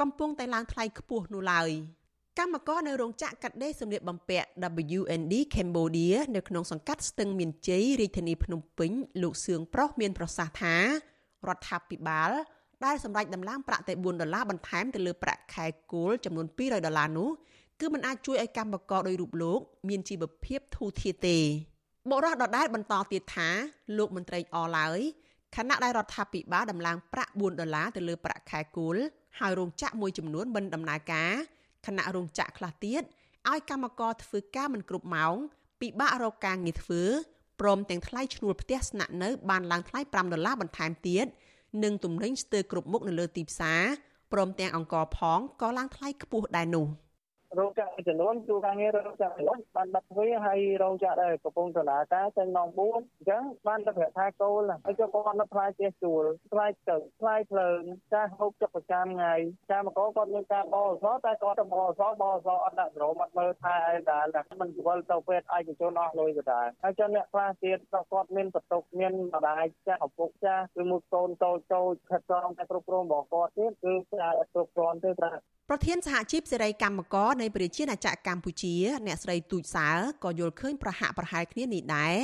កំពុងតែឡើងថ្លៃខ្ពស់នោះឡើយកម្មករនៅរោងចក្រកាត់ដេរសម្លៀកបំពាក់ WND Cambodia នៅក្នុងសង្កាត់ស្ទឹងមានជ័យរាជធានីភ្នំពេញលោកសឿងប្រុសមានប្រសាសន៍ថារដ្ឋាភិបាលដែលសម្រេចដំឡើងប្រាក់តែ4ដុល្លារបន្ថែមទៅលើប្រាក់ខែគោលចំនួន200ដុល្លារនោះគឺมันអាចជួយឲ្យកម្មករដោយរូបលោកមានជីវភាពធូរធារទេ បុរសដដែលបន្តទៀតថាលោកមន្ត្រីអឡើយខណៈដែលរដ្ឋាភិបាលដំឡើងប្រាក់4ដុល្លារទៅលើប្រាក់ខែគោលហើយរោងចក្រមួយចំនួនមិនដំណើរការខណៈរោងចក្រខ្លះទៀតឲ្យកម្មករធ្វើការមិនគ្រប់ម៉ោងពិបាករកការងារធ្វើព្រមទាំងថ្លៃឈ្នួលផ្ទះស្នាក់នៅបានឡើងថ្លៃ5ដុល្លារបន្ថែមទៀតនិងទំនិញស្ទើរគ្រប់មុខនៅលើទីផ្សារព្រមទាំងអង្គរផងក៏ឡើងថ្លៃខ្ពស់ដែរនោះ។
រោងចក្រចំនួនជួការងាររោងចក្រចំនួនបានបិទទ្វារហើយរោងចក្រដែលកំពុងដំណើរការចេញម៉ោង4អញ្ចឹងបានទៅប្រាក់ខែគោលហើយក៏គាត់នៅផ្លាយផ្ទះជួលផ្លាយទឹកផ្លាយភ្លើងការហូបចុកប្រចាំថ្ងៃការមកគាត់មានការបោអសតែគាត់ទៅបោអសបោអសអត់ដាក់ស្រោមអត់មើលថែអីដែរតែមិនវល់ទៅពេទ្យឯកជនអស់លុយក៏ដែរហើយចឹងអ្នកខ្លះទៀតគាត់មានបន្ទុកមានម្ដាយចាស់ឪពុកចាស់ឬមួយកូនតូចតូចខិតក្រងតែគ្រប់គ្រងរបស់គាត់ទៀតគឺអាចគ្រប់គ្រងទេតែ
ប្រធានសហជីពសេរីកម្មករនៃប្រជាណាចក្រកម្ពុជា អ្នកស្រីទូចសើក៏យល់ឃើញប្រហាក់ប្រហែលគ្នានេះដែរ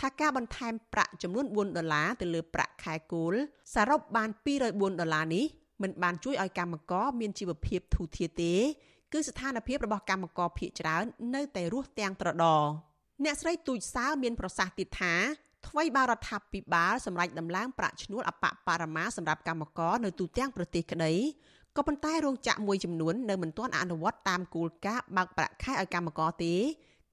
ថាការបន្ថែមប្រាក់ចំនួន4ដុល្លារទៅលើប្រាក់ខែគោលសរុបបាន204ដុល្លារនេះមិនបានជួយឲ្យកម្មករមានជីវភាពធូរធារទេគឺស្ថានភាពរបស់កម្មករភៀកច្រើននៅតែរស់ទាំងត្រដរអ្នកស្រីទូចសើមានប្រសាសន៍ទៀតថាថ្មីបារដ្ឋាភិបាលសម្រេចដំឡើងប្រាក់ឈ្នួលអបបរមាសម្រាប់កម្មករនៅទូទាំងប្រទេសក្តី ក៏ប៉ុន្តែរោងចក្រមួយចំនួននៅមិនទាន់អនុវត្តតាមគោលការណ៍បើកប្រាក់ខែឲ្យកម្មករទេ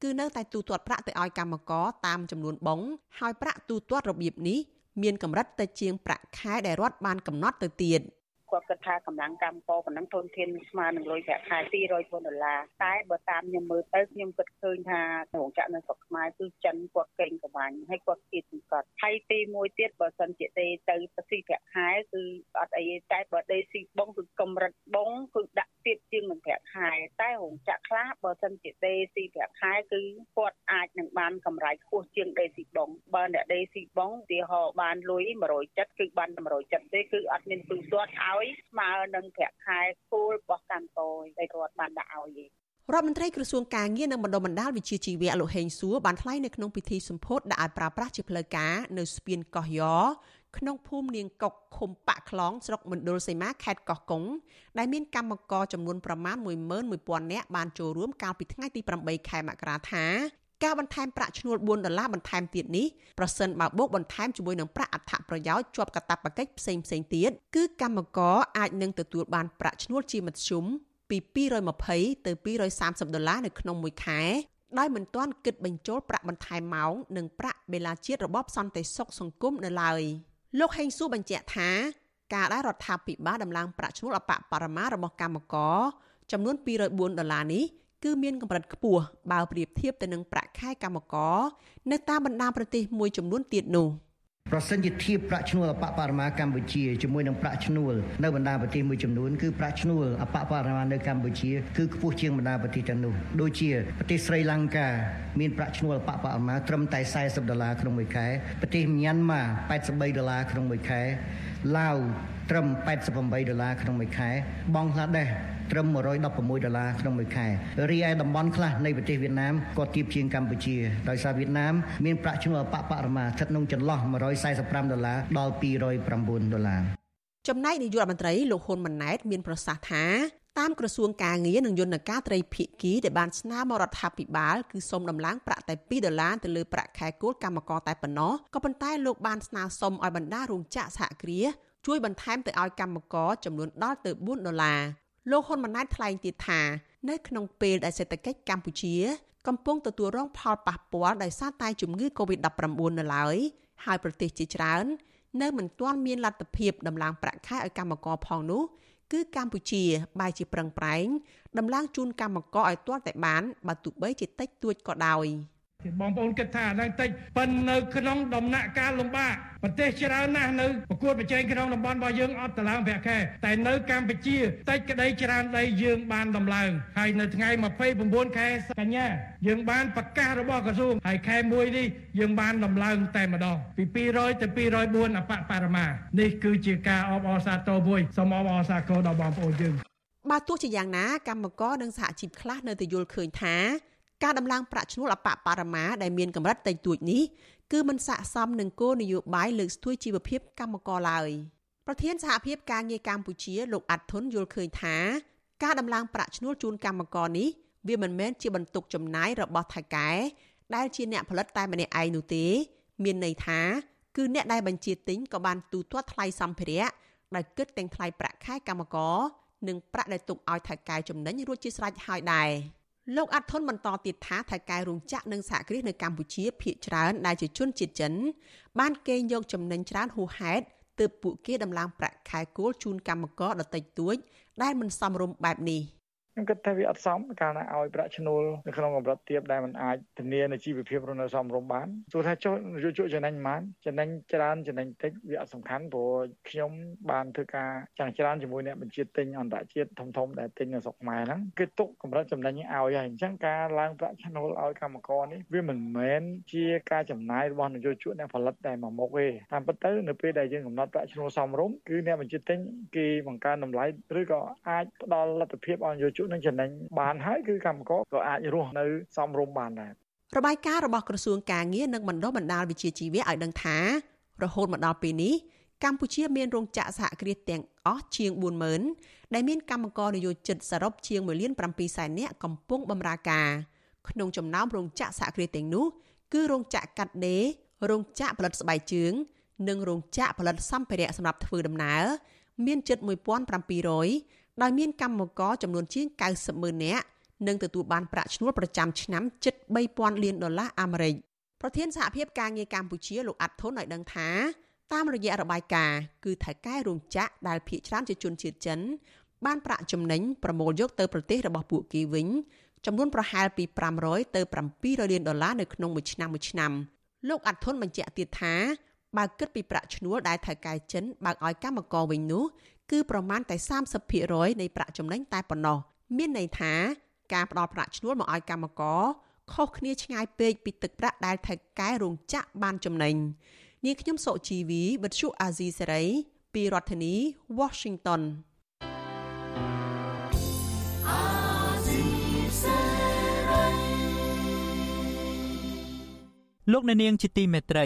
គឺនៅតែទូទាត់ប្រាក់ទៅឲ្យកម្មករតាមចំនួនបងហើយប្រាក់ទូទាត់របៀបនេះមានកម្រិតទៅជាងប្រាក់ខែដែលរដ្ឋបានកំណត់ទៅទៀត។
គាត់គិតថាកម្លាំងកម្មករប៉ុណ្ណឹងធនធានស្មើនឹងលុយប្រាក់ខែ200ដុល្លារតែបើតាមខ្ញុំមើលទៅខ្ញុំគិតឃើញថារោងចក្រនៅស្រុកខ្មែរគឺចិនគាត់កេងប្រវ័ញ្ចហើយគាត់គៀតសង្កត់ហើយទីមួយទៀតបើសិនជាទេទៅស៊ីប្រាក់ខែគឺអត់អីតែបើដេស៊ីបងគឺកម្រិតបងគឺដាក់ទៀតជាងនឹងប្រាក់ខែតែរោងចក្រខ្លះបើសិនជាដេស៊ីប្រាក់ខែគឺគាត់អាចនឹងបានកម្រៃខ្ពស់ជាងដេស៊ីបងបើអ្នកដេស៊ីបងឧទាហរណ៍បានលុយ170គឺបាន170ទេគឺអត់មានទូទាត់ឲ្យឲ្យស្មើនឹងប្រាក់ខែគោលរបស់កម្មករដែលរដ្ឋបានដាក់ឲ្យ
រដ្ឋមន្ត្រីក្រសួងការងារនិងបណ្ដុំបណ្ដាលវិជាជីវៈលោកហេងសួរបានថ្លែងនៅក្នុងពិធីសម្ពោធដាក់ឲ្យប្រើប្រាស់ជាផ្លូវការនៅស្ពានកោះយ៉ក្នុងភូមិនាងកុកឃុំបាក់ខ្លងស្រុកមណ្ឌលសីមាខេត្តកោះកុងដែលមានកម្មករចំនួនប្រមាណ11000នាក់បានចូលរួមកាលពីថ្ងៃទី8ខែមករាថា ការបន្ថែមប្រាក់ឈ្នួល4ដុល្លារបន្ថែមទៀតនេះប្រសិនបើបូកបន្ថែមជាមួយនឹងប្រាក់អត្ថប្រយោជន៍ជាប់កាតព្វកិច្ចផ្សេងផ្សេងទៀតគឺកម្មករអាចនឹងទទួលបានប្រាក់ឈ្នួលជាមធ្យមពី220ទៅ230ដុល្លារនៅក្នុងមួយខែដោយមិនទាន់គិតបញ្ចូលប្រាក់បន្ថែមម៉ោងនិងប្រាក់បេឡាជាតិរបបសន្តិសុខសង្គមនៅឡើយលោកហេងសួរបញ្ជាក់ថាការដែលរដ្ឋាភិបាលដំឡើងប្រាក់ឈ្នួលអបបរមារបស់កម្មករចំនួន204ដុល្លារនេះ គឺមានកម្រិតខ្ពស់បើប្រៀបធៀបទៅនឹងប្រាក់ខែកម្មករនៅតាមបណ្ដាប្រទេសមួយចំនួនទៀតនោះ
ប្រសិនជាធៀបប្រាក់ឈ្នួលអបបរមាកម្ពុជាជាមួយនឹងប្រាក់ឈ្នួលនៅបណ្ដាប្រទេសមួយចំនួនគឺប្រាក់ឈ្នួលអបបរមានៅកម្ពុជាគឺខ្ពស់ជាងបណ្ដាប្រទេសទាំងនោះដូចជាប្រទេសស្រីលង្កាមានប្រាក់ឈ្នួលអបបរមាត្រឹមតែ40ដុល្លារក្នុងមួយខែប្រទេសមីយ៉ាន់ម៉ា83ដុល្លារក្នុងមួយខែឡាវត្រឹម88ដុល្លារក្នុងមួយខែបង់ក្លាដេស ត្រឹម116ដុល្លារក្នុងមួយខែរីឯតំបន់ខ្លះនៃប្រទេសវៀតណាមក៏ទាបជាងកម្ពុជាដោយសារវៀតណាមមានប្រាក់ឈ្នួលអបបរមាស្ថិតក្នុងចន្លោះ145ដុល្លារដល់209ដុល្លារ
ចំណែកនាយករដ្ឋមន្ត្រីលោកហ៊ុនម៉ាណែតមានប្រសាសន៍ថាតាមក្រសួងការងារនិងយន្តការត្រីភិគីដែលបានស្នើមករដ្ឋាភិបាលគឺសូមដំឡើងប្រាក់តែ2ដុល្លារទៅលើប្រាក់ខែគោលកម្មករតែប៉ុណ្ណោះក៏ប៉ុន្តែលោកបានស្នើសុំឲ្យបណ្ដារោងចក្រសហគ្រាសជួយបន្ថែមទៅឲ្យកម្មករចំនួនដល់ទៅ4ដុល្លារ លោកហ៊ុនម៉ាណែតថ្លែងទៀតថានៅក្នុងពេលដែលសេដ្ឋកិច្ចកម្ពុជា កំពុងទទួលរងផលប៉ះពាល់ដោយសារតែជំងឺ Covid-19 នៅឡើយហើយប្រទេសជាច្រើន នៅមិនទាន់មានលទ្ធភាពដំឡើងប្រាក់ខែឲ្យកម្មករផងនោះគឺកម្ពុជាបែរជាប្រឹងប្រែងដំឡើងជូនកម្មករឲ្យទាល់តែបានបើទោះបីជាតិចតួចក៏ដោយ។
បងប្អូនគិតថាឡើងតិចប៉ុន្តែនៅក្នុងដំណាក់កាលលំបាកប្រទេសច្រើនណាស់នៅប្រកួតប្រជែងក្នុងតំបន់របស់យើងអត់តម្លើងប្រាក់ខែតែនៅកម្ពុជាតិចក្តីច្រើនដីយើងបានតម្លើងហើយនៅថ្ងៃ29ខែកញ្ញាយើងបានប្រកាសរបស់ក្រសួងហើយខែ1នេះយើងបានតម្លើងតែម្ដងពី200ទៅ204អបបរមានេះគឺជាការអបអរសាទរមួយសូមអបអរសាទរដល់បងប្អូនយើង
បើទោះជាយ៉ាងណាកម្មករនិងសហជីពខ្លះនៅតែយល់ឃើញថា ការដំឡើងប្រាក់ឈ្នួលអបបរមាដែលមានកម្រិតតិចតួចនេះគឺមិនស័ក្តិសមនឹងគោលនយោបាយលើកស្ទួយជីវភាពកម្មករឡើយប្រធានសហភាពការងារកម្ពុជាលោកអាត់ធុនយល់ឃើញថាការដំឡើងប្រាក់ឈ្នួលជូនកម្មករនេះវាមិនមែនជាបន្ទុកចំណាយរបស់ថៃកែដែលជាអ្នកផលិតតែម្នាក់ឯងនោះទេ មានន័យថាគឺអ្នកដែលបញ្ជាទិញក៏បានទូទាត់ថ្លៃសម្ភារៈដែលគិតទាំងថ្លៃប្រាក់ខែកម្មករនិងប្រាក់ដែលទុកឲ្យថៃកែចំណេញរួចជាស្រេចហើយដែរ។ លោកអាត់ធុនបន្តទៀតថាថៃកែរោងចក្រនិងសហគ្រាសនៅកម្ពុជាភាគច្រើនដែលជាជនជាតិចិន បានកេងយកចំណេញច្រើនហួសហេតុទើបពួកគេដំឡើងប្រាក់ខែគោលជូនកម្មករដទៃតួចដែលមិនសមរម្យបែបនេះ។
ខ្ញុំគិតថាវាអត់សមកាលណាឲ្យប្រាក់ឈ្នួលនៅក្នុងកម្រិតទាបដែលมันអាចធានានៅជីវភាពរស់នៅសមរម្យបានទោះថាចុះយុជចំណេញប៉ុន្មានចំណេញច្រើនចំណេញតិចវាអត់សំខាន់ព្រោះខ្ញុំបានធ្វើការចាំងច្រើនជាមួយអ្នកបញ្ជាទិញអន្តរជាតិធំធំដែលទិញនៅស្រុកខ្មែរហ្នឹងគឺទុកកម្រិតចំណេញឲ្យហើយអញ្ចឹងការឡើងប្រាក់ឈ្នួលឲ្យកម្មករនេះវាមិនមែនជាការចំណាយរបស់នយោជកអ្នកផលិតតែមួយមុខទេតាមពិតទៅនៅពេលដែលយើងកំណត់ប្រាក់ឈ្នួលសមរម្យគឺអ្នកបញ្ជាទិញគេបង្កើនតម្លៃឬក៏អាចផ្ដល់លទ្ធភាពឲ្យនយោជកនឹងចំណេញបានហើយគឺកម្មករក៏អាចរស់នៅសមរម្យបានដែរ
របាយការណ៍របស់ក្រសួងការងារនិងបណ្ដុះបណ្ដាលវិជ្ជាជីវៈឲ្យដឹងថារហូតមកដល់ពេលនេះកម្ពុជាមានរោងចក្រសហគ្រាសទាំងអស់ជាង40000ដែលមានកម្មករនិយោជិតសរុបជាង1លាន7សែននាក់កំពុងបម្រើការក្នុងចំណោមរោងចក្រសហគ្រាសទាំងនោះគឺរោងចក្រកាត់ដេររោងចក្រផលិតស្បែកជើង និងរោងចក្រផលិតសម្ភារៈសម្រាប់ធ្វើដំណើរមានជិត1700 ដោយមានកម្មករចំនួនជាង90ម៉ឺននាក់និងទទួលបានប្រាក់ឈ្នួលប្រចាំឆ្នាំជិត3000លានដុល្លារអាមេរិកប្រធានសហភាពការងារកម្ពុជាលោកអាត់ធុនឲ្យដឹងថាតាមរយៈរបាយការណ៍គឺថៅកែរោងចក្រដែលភ ieck ច្រើនជាជនជាតិចិន បានប្រាក់ចំណេញប្រមូលយកទៅប្រទេសរបស់ពួកគេវិញចំនួនប្រហែលពី500ទៅ700លានដុល្លារនៅក្នុងមួយឆ្នាំមួយឆ្នាំលោកអាត់ធុនបញ្ជាក់ទៀតថាបើគិតពីប្រាក់ឈ្នួលដែលថៅកែចិនបើកឲ្យកម្មករវិញនោះ គឺប្រមាណតែ30%នៃប្រាក់ចំណេញតែប៉ុណ្ណោះមានន័យថាការផ្ដល់ប្រាក់ឈ្នួលមកឲ្យកម្មករខុសគ្នាឆ្ងាយពេកពីទឹកប្រាក់ដែលថៅកែរោងចក្របានចំណេញនាងខ្ញុំសុជីវីវិទ្យុអាស៊ីសេរីពីរដ្ឋធានី Washington
លោកអ្នកនាងជាទីមេត្រី